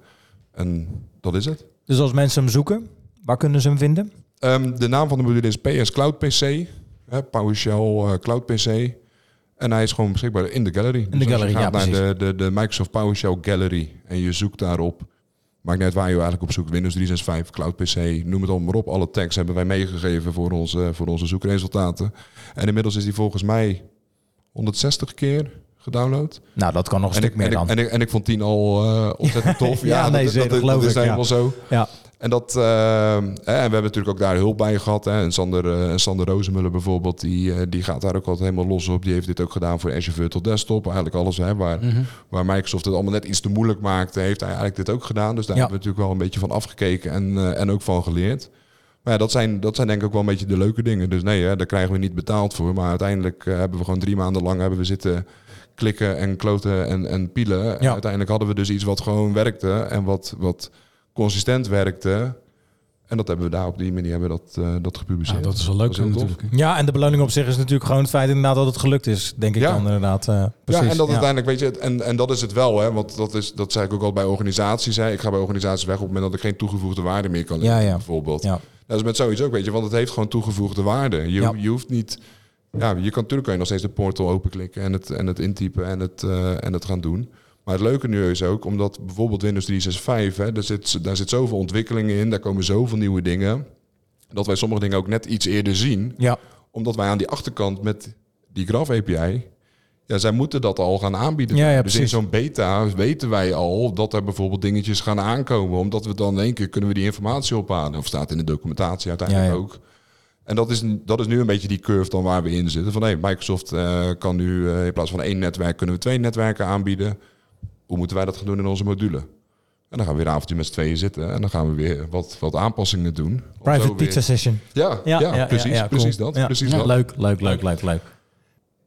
Speaker 2: En dat is het.
Speaker 6: dus als mensen hem zoeken, waar kunnen ze hem vinden?
Speaker 2: Ehm, de naam van de module is PS Cloud PC. Hè, PowerShell eh, Cloud PC. En hij is gewoon beschikbaar in de gallery.
Speaker 6: In de
Speaker 2: als
Speaker 6: gallery,
Speaker 2: je
Speaker 6: ja,
Speaker 2: gaat naar
Speaker 6: precies.
Speaker 2: de, de, de Microsoft PowerShell Gallery en je zoekt daarop. Maakt uit waar je eigenlijk op zoekt. Windows 365, Cloud PC, noem het allemaal maar op. Alle tags hebben wij meegegeven voor onze, voor onze zoekresultaten. En inmiddels is die volgens mij 160 keer gedownload.
Speaker 6: Nou, dat kan nog een
Speaker 2: En
Speaker 6: stuk
Speaker 2: ik,
Speaker 6: meer
Speaker 2: en, ik,
Speaker 6: dan.
Speaker 2: en, ik, en ik vond 10 al eh, ontzettend tof.
Speaker 6: Ja, nee,
Speaker 2: dat,
Speaker 6: zeker,
Speaker 2: dat, dat is
Speaker 6: ja.
Speaker 2: helemaal zo.
Speaker 6: ja.
Speaker 2: En dat, eh, en we hebben natuurlijk ook daar hulp bij gehad. Hè. En Sander, en Sander Rozemuller bijvoorbeeld, die, eh, die gaat daar ook altijd helemaal los op. Die heeft dit ook gedaan voor Azure Virtual Desktop. Eigenlijk alles hè, waar,
Speaker 6: Mhm.
Speaker 2: waar Microsoft het allemaal net iets te moeilijk maakte, heeft hij eigenlijk dit ook gedaan. Dus daar
Speaker 6: Ja.
Speaker 2: hebben we natuurlijk wel een beetje van afgekeken en, en ook van geleerd. Maar ja, dat zijn, dat zijn denk ik ook wel een beetje de leuke dingen. Dus nee, hè, daar krijgen we niet betaald voor. Maar uiteindelijk hebben we gewoon drie maanden lang hebben we zitten klikken en kloten en, en pielen. En uiteindelijk hadden we dus iets wat gewoon werkte en wat, wat consistent werkte. En dat hebben we daar op die manier hebben we dat, eh, dat gepubliceerd.
Speaker 5: Nou, dat is wel leuk
Speaker 2: tof.
Speaker 5: natuurlijk. hè.
Speaker 6: ja, en de beloning op zich is natuurlijk gewoon het feit inderdaad dat het gelukt is. Denk ik
Speaker 2: Ja.
Speaker 6: dan inderdaad. eh, precies.
Speaker 2: Ja, en dat
Speaker 6: Ja.
Speaker 2: uiteindelijk, weet je, en, en dat is het wel, hè, want dat, is, dat zei ik ook al bij organisaties. Hè. Ik ga bij organisaties weg op het moment dat ik geen toegevoegde waarde meer kan
Speaker 6: Ja,
Speaker 2: leveren,
Speaker 6: ja.
Speaker 2: bijvoorbeeld.
Speaker 6: Ja.
Speaker 2: Dat is met zoiets ook, weet je, want het heeft gewoon toegevoegde waarde. Je,
Speaker 6: Ja.
Speaker 2: je hoeft niet, ja, je kan natuurlijk kan je nog steeds de portal openklikken en het, en het intypen en het, eh, en het gaan doen. Maar het leuke nu is ook, omdat bijvoorbeeld Windows 365, hè, daar, zit, daar zit zoveel ontwikkelingen in, daar komen zoveel nieuwe dingen, dat wij sommige dingen ook net iets eerder zien
Speaker 6: Ja.
Speaker 2: omdat wij aan die achterkant met die Graph API, ja, zij moeten dat al gaan aanbieden.
Speaker 6: Ja, ja,
Speaker 2: dus in zo'n beta weten wij al dat er bijvoorbeeld dingetjes gaan aankomen, omdat we dan in één keer kunnen we die informatie ophalen. Of staat in de documentatie uiteindelijk
Speaker 6: Ja,
Speaker 2: ook. En dat is, dat is nu een beetje die curve dan waar we in zitten. Van hey, Microsoft eh, kan nu eh, in plaats van één netwerk kunnen we twee netwerken aanbieden. Hoe moeten wij dat gaan doen in onze module? En dan gaan we weer een avondje met z'n tweeën zitten en dan gaan we weer wat, wat aanpassingen doen.
Speaker 6: Private pizza session.
Speaker 2: Ja, ja, precies,
Speaker 6: ja, cool.
Speaker 2: precies dat.
Speaker 6: Ja.
Speaker 2: Precies
Speaker 6: Ja,
Speaker 2: dat.
Speaker 6: Leuk, leuk, leuk, leuk, leuk.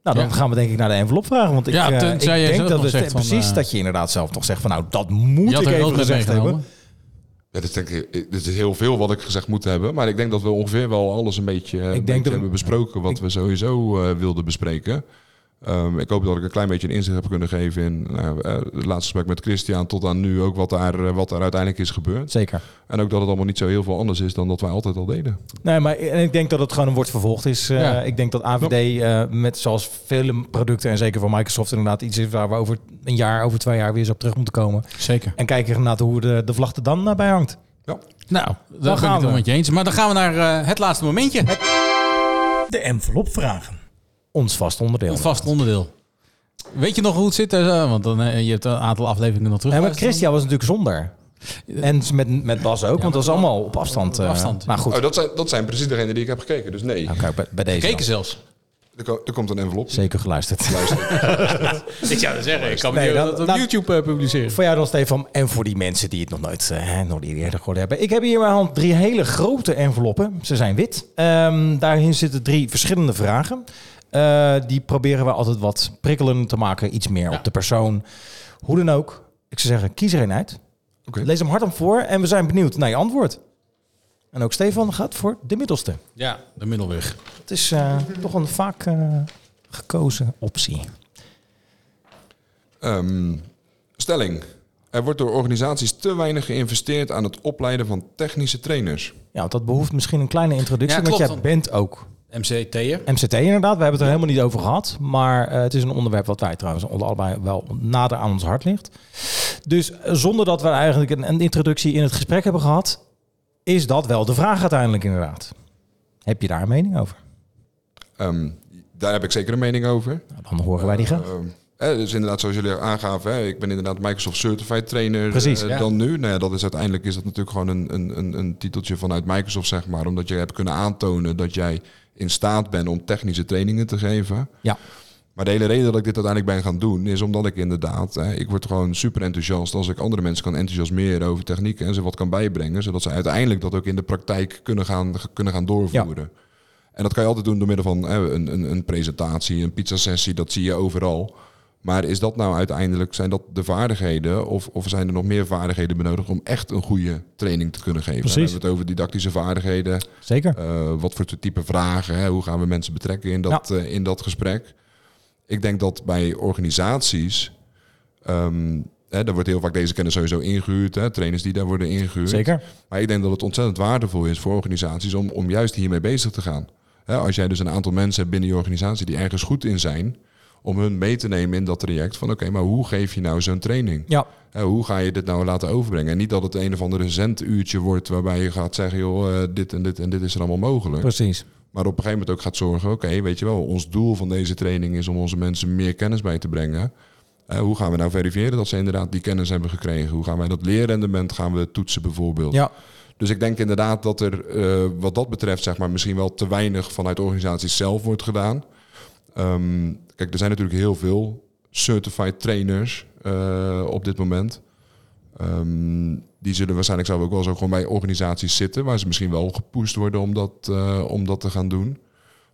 Speaker 6: Nou, dan
Speaker 5: Ja.
Speaker 6: gaan we denk ik naar de envelop vragen. Want ik,
Speaker 5: Ja,
Speaker 6: eh, ik denk dat het
Speaker 5: van,
Speaker 6: precies
Speaker 5: eh,
Speaker 6: dat je inderdaad zelf nog zegt van nou, dat moet ik even gezegd hebben.
Speaker 2: Ja, dit, denk ik, dit is heel veel wat ik gezegd moet hebben. Maar ik denk dat we ongeveer wel alles een beetje, een
Speaker 6: denk
Speaker 2: beetje
Speaker 6: dat-
Speaker 2: hebben besproken wat we sowieso eh, wilden bespreken. Ehm, ik hoop dat ik een klein beetje een inzicht heb kunnen geven in nou, eh, het laatste gesprek met Christian tot aan nu ook wat daar, eh, wat daar uiteindelijk is gebeurd.
Speaker 6: Zeker.
Speaker 2: En ook dat het allemaal niet zo heel veel anders is dan dat wij altijd al deden.
Speaker 6: Nee, maar en ik denk dat het gewoon een wordt vervolgd is. Eh,
Speaker 5: Ja.
Speaker 6: Ik denk dat AVD eh, met zoals vele producten en zeker voor Microsoft inderdaad iets is waar we over een jaar, over twee jaar weer eens op terug moeten komen.
Speaker 5: Zeker.
Speaker 6: En kijken inderdaad hoe de, de vlag er dan eh, bij hangt.
Speaker 5: Nou, daar ben ik
Speaker 6: gaan
Speaker 5: het wel
Speaker 6: we.
Speaker 5: met je eens. Maar dan gaan we naar eh, het laatste momentje.
Speaker 7: De envelop vragen.
Speaker 6: Ons vast onderdeel.
Speaker 5: Vast onderdeel. Weet je nog hoe het zit? eh, want dan, eh, je hebt een aantal afleveringen nog terug.
Speaker 6: Ja, maar Christian was natuurlijk zonder. En met, met Bas ook, want dat is allemaal op afstand.
Speaker 5: Op
Speaker 6: eh,
Speaker 5: afstand.
Speaker 6: Maar goed,
Speaker 2: Oh, dat, zijn, dat zijn precies degenen die ik heb gekeken, dus nee.
Speaker 6: kijk, bij, bij deze.
Speaker 5: Gekeken
Speaker 6: dan.
Speaker 5: zelfs.
Speaker 2: Er, ko- er komt een envelop.
Speaker 6: Zeker geluisterd.
Speaker 5: Ik zou het zeggen, ik kan
Speaker 6: Nee,
Speaker 5: dat op
Speaker 6: nou-
Speaker 5: YouTube eh, publiceren.
Speaker 6: Voor jou dan, Stefan. En voor die mensen die het nog nooit, eh, hè, nog niet eerder gehoord hebben. Ik heb hier in mijn hand drie hele grote enveloppen. Ze zijn wit. Ehm, daarin zitten drie verschillende vragen. Eh, die proberen we altijd wat prikkelend te maken. Iets meer op de persoon. Hoe dan ook. Ik zou zeggen, kies er een uit.
Speaker 2: Oké.
Speaker 6: Lees hem hard om voor. En we zijn benieuwd naar je antwoord. En ook Stefan gaat voor de middelste.
Speaker 5: Ja, de middelweg.
Speaker 6: Dat is eh, toch een vaak eh, gekozen optie.
Speaker 2: Ehm, stelling. Er wordt door organisaties te weinig geïnvesteerd aan het opleiden van technische trainers.
Speaker 6: Ja, want dat behoeft misschien een kleine introductie.
Speaker 5: Ja,
Speaker 6: want jij bent ook
Speaker 5: MCT'er.
Speaker 6: MCT inderdaad. We hebben het er helemaal niet over gehad. Maar eh, het is een onderwerp wat wij trouwens onder allebei wel nader aan ons hart ligt. Dus eh, zonder dat we eigenlijk een, een introductie in het gesprek hebben gehad, is dat wel de vraag uiteindelijk inderdaad. Heb je daar een mening over?
Speaker 2: Ehm, daar heb ik zeker een mening over.
Speaker 6: Nou, dan horen wij die graag.
Speaker 2: Ehm, hè, dus inderdaad, zoals jullie aangaven, hè, ik ben inderdaad Microsoft Certified Trainer
Speaker 6: Precies,
Speaker 2: eh,
Speaker 5: ja.
Speaker 2: dan nu. Nou ja, dat is uiteindelijk is dat natuurlijk gewoon een, een, een, een titeltje vanuit Microsoft, zeg maar. Omdat je hebt kunnen aantonen dat jij in staat bent om technische trainingen te geven.
Speaker 6: Ja.
Speaker 2: Maar de hele reden dat ik dit uiteindelijk ben gaan doen, is omdat ik inderdaad, hè, ik word gewoon super enthousiast als ik andere mensen kan enthousiasmeren over technieken en ze wat kan bijbrengen, zodat ze uiteindelijk dat ook in de praktijk kunnen gaan, kunnen gaan doorvoeren. En dat kan je altijd doen door middel van hè, een, een, een presentatie, een pizza-sessie, dat zie je overal. Maar is dat nou uiteindelijk, zijn dat de vaardigheden of, of zijn er nog meer vaardigheden benodigd om echt een goede training te kunnen geven?
Speaker 6: Precies.
Speaker 2: Dan hebben we het over didactische vaardigheden,
Speaker 6: Zeker.
Speaker 2: eh, wat voor type vragen, hè, hoe gaan we mensen betrekken in dat, eh, in dat gesprek? Ik denk dat bij organisaties, ehm, hè, daar wordt heel vaak deze kennis sowieso ingehuurd, hè, trainers die daar worden ingehuurd.
Speaker 6: Zeker.
Speaker 2: Maar ik denk dat het ontzettend waardevol is voor organisaties om, om juist hiermee bezig te gaan. Hè, als jij dus een aantal mensen hebt binnen je organisatie die ergens goed in zijn, om hun mee te nemen in dat traject van oké, maar hoe geef je nou zo'n training?
Speaker 6: Ja,
Speaker 2: Hè, hoe ga je dit nou laten overbrengen? En niet dat het een of andere zenduurtje wordt waarbij je gaat zeggen, joh, eh, dit en dit en dit is er allemaal mogelijk.
Speaker 6: precies.
Speaker 2: Maar op een gegeven moment ook gaat zorgen, oké, weet je wel, ons doel van deze training is om onze mensen meer kennis bij te brengen. Eh, hoe gaan we nou verifiëren dat ze inderdaad die kennis hebben gekregen? Hoe gaan wij dat leerrendement gaan we toetsen bijvoorbeeld?
Speaker 6: Ja,
Speaker 2: Dus ik denk inderdaad dat er eh, wat dat betreft, zeg maar, misschien wel te weinig vanuit organisaties zelf wordt gedaan. Ehm, kijk, er zijn natuurlijk heel veel certified trainers eh, op dit moment. Ehm, die zullen waarschijnlijk zelf ook wel zo gewoon bij organisaties zitten, waar ze misschien wel gepusht worden om dat, eh, om dat te gaan doen.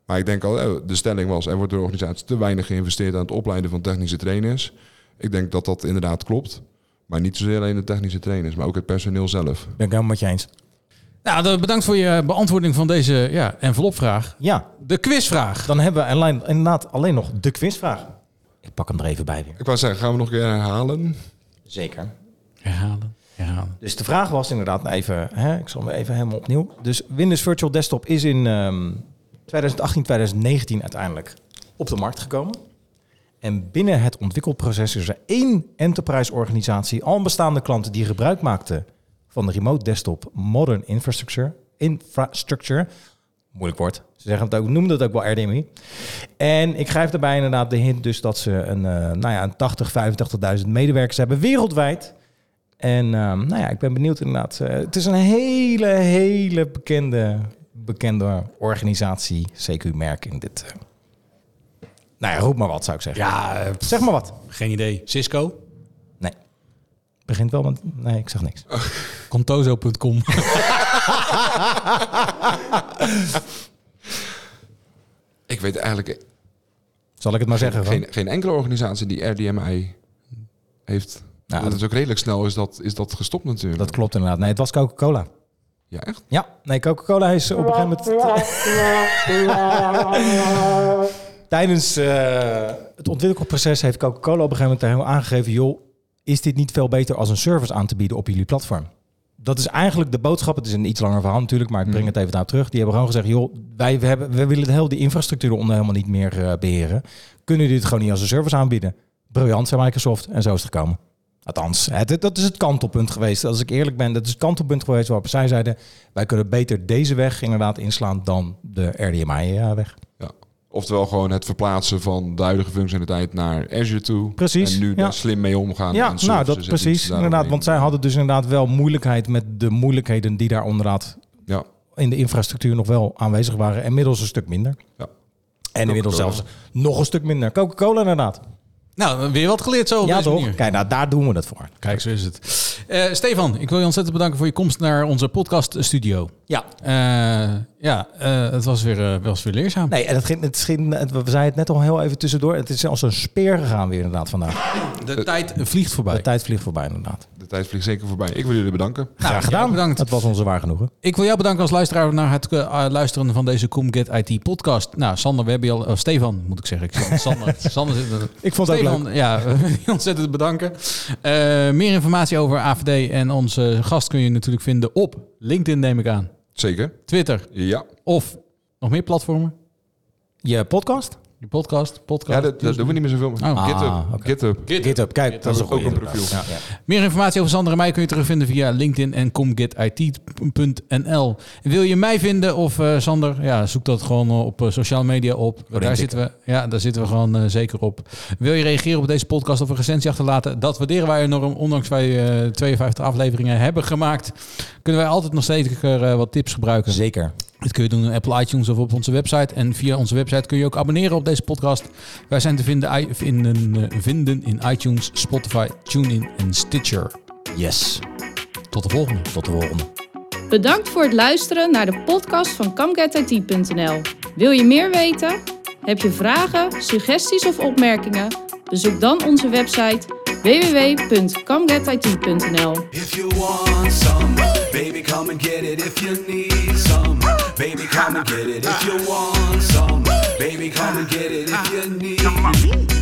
Speaker 2: Maar ik denk al, eh, de stelling was, er wordt door organisaties te weinig geïnvesteerd aan het opleiden van technische trainers. Ik denk dat dat inderdaad klopt. Maar niet zozeer alleen de technische trainers, maar ook het personeel zelf.
Speaker 6: ben ik helemaal met je eens.
Speaker 5: Nou, dan bedankt voor je beantwoording van deze ja, envelopvraag.
Speaker 6: Ja,
Speaker 5: De quizvraag.
Speaker 6: dan hebben we alleen, inderdaad alleen nog de quizvraag. Ik pak hem er even bij weer.
Speaker 2: Ik wou zeggen, gaan we nog een keer herhalen?
Speaker 6: Zeker.
Speaker 5: Herhalen, herhalen.
Speaker 6: Dus de vraag was inderdaad, nou even, hè, ik zal hem even helemaal opnieuw. Dus Windows Virtual Desktop is in ehm 2018, 2019 uiteindelijk op de markt gekomen. En binnen het ontwikkelproces is er één enterprise organisatie, al een bestaande klanten die gebruik maakte van de remote desktop modern infrastructure. infrastructure moeilijk woord. Ze zeggen het ook, noemen dat ook wel RDMI. En ik schrijf daarbij inderdaad de hint dus dat ze een, eh, nou ja, een 80, 85.000 medewerkers hebben wereldwijd. En ehm, nou ja, ik ben benieuwd inderdaad. Eh, het is een hele, hele bekende, bekende organisatie, CQ-merk in dit. eh. Nou ja, roep maar wat zou ik zeggen.
Speaker 5: Ja, eh,
Speaker 6: Zeg maar wat.
Speaker 5: geen idee. Cisco?
Speaker 6: Begint wel met... Nee, ik zeg niks.
Speaker 5: Contoso.com.
Speaker 2: Ik weet eigenlijk
Speaker 6: Zal ik het maar zeggen?
Speaker 2: geen, geen enkele organisatie die RDMI heeft.
Speaker 6: Nou,
Speaker 2: dat is ook redelijk snel is dat, is dat gestopt natuurlijk.
Speaker 6: Dat klopt inderdaad. Nee, het was Coca-Cola.
Speaker 2: Ja, echt?
Speaker 6: Ja, nee, Coca-Cola is op een gegeven moment... Tijdens eh, het ontwikkelproces heeft Coca-Cola op een gegeven moment aangegeven... joh, is dit niet veel beter als een service aan te bieden op jullie platform? Dat is eigenlijk de boodschap. Het is een iets langer verhaal natuurlijk, maar ik breng het even naar terug. Die hebben gewoon gezegd, joh, wij we hebben, we willen de hele die infrastructuur onder helemaal niet meer eh, beheren. Kunnen jullie dit gewoon niet als een service aanbieden? Briljant, zei Microsoft. En zo is het gekomen. Althans, het, dat is het kantelpunt geweest. Als ik eerlijk ben, dat is het kantelpunt geweest waarop zij zeiden... wij kunnen beter deze weg inderdaad inslaan dan de RDMI-weg.
Speaker 2: Ja. Oftewel gewoon het verplaatsen van de huidige functionaliteit naar Azure toe.
Speaker 6: Precies,
Speaker 2: En nu
Speaker 6: ja.
Speaker 2: daar slim mee omgaan.
Speaker 6: Ja,
Speaker 2: en
Speaker 6: nou, dat precies. Inderdaad, want zij hadden dus inderdaad wel moeilijkheid met de moeilijkheden die daar inderdaad
Speaker 2: Ja,
Speaker 6: in de infrastructuur nog wel aanwezig waren. En middels een stuk minder.
Speaker 2: ja.
Speaker 6: En inmiddels zelfs nog een stuk minder. Coca-Cola inderdaad.
Speaker 5: Nou, weer wat geleerd zo op
Speaker 6: ja
Speaker 5: deze
Speaker 6: toch?
Speaker 5: manier.
Speaker 6: Kijk, nou daar doen we het voor.
Speaker 5: Kijk, zo is het. Eh, Stefan, ik wil je ontzettend bedanken voor je komst naar onze podcaststudio.
Speaker 6: Ja.
Speaker 5: Eh ja, eh, het was weer, was weer leerzaam.
Speaker 6: Nee, en het ging, het ging, het- we zeiden het net al heel even tussendoor. Het is als een speer gegaan weer inderdaad vandaag.
Speaker 5: De tijd vliegt voorbij.
Speaker 6: De tijd vliegt voorbij inderdaad.
Speaker 2: De tijd vliegt zeker voorbij. Ik wil jullie bedanken.
Speaker 6: Graag
Speaker 5: ja,
Speaker 6: gedaan.
Speaker 5: bedankt.
Speaker 6: Het was onze waar genoegen.
Speaker 5: Ik wil jou bedanken als luisteraar naar het luisteren van deze Come Get IT podcast. Nou, Sander, we hebben je al... Stefan, moet ik zeggen. Ik Sander. Sander zit er.
Speaker 6: Ik vond het ook
Speaker 5: Stefan, ja, we willen je ontzettend bedanken. Eh, meer informatie over AVD en onze gast kun je natuurlijk vinden op LinkedIn, neem ik aan.
Speaker 2: Zeker.
Speaker 5: Twitter
Speaker 2: Ja.
Speaker 5: of nog meer platformen.
Speaker 6: Je podcast?
Speaker 5: Je podcast, podcast.
Speaker 2: Ja, dat, dat doen we niet meer zoveel. mee.
Speaker 5: Oh.
Speaker 2: GitHub.
Speaker 6: Ah.
Speaker 2: GitHub.
Speaker 6: GitHub, kijk, dat is
Speaker 2: ook een profiel.
Speaker 6: Ja, ja.
Speaker 5: Meer informatie over Sander en mij kun je terugvinden via LinkedIn en comgetit.nl. En Wil je mij vinden of eh, Sander? Ja, zoek dat gewoon op eh, sociale media op. Daar zitten, we, ja, daar zitten we gewoon eh, zeker op. Wil je reageren op deze podcast of een recensie achterlaten? Dat waarderen wij enorm. Ondanks wij eh 52 afleveringen hebben gemaakt, kunnen wij altijd nog steeds eh, wat tips gebruiken.
Speaker 6: Zeker.
Speaker 5: Dit kun je doen in Apple iTunes of op onze website. En via onze website kun je ook abonneren op deze podcast. Wij zijn te vinden, eh, vinden in iTunes, Spotify, TuneIn en Stitcher.
Speaker 6: Yes.
Speaker 5: Tot de volgende.
Speaker 6: Tot de volgende.
Speaker 4: Bedankt voor het luisteren naar de podcast van CamGetIT.nl. Wil je meer weten? Heb je vragen, suggesties of opmerkingen? Bezoek dan onze website www.camgetit.nl.
Speaker 3: If you want some, baby, come and get it. If you need some, baby, come and get it. If you want some, baby, come and get it. If you need,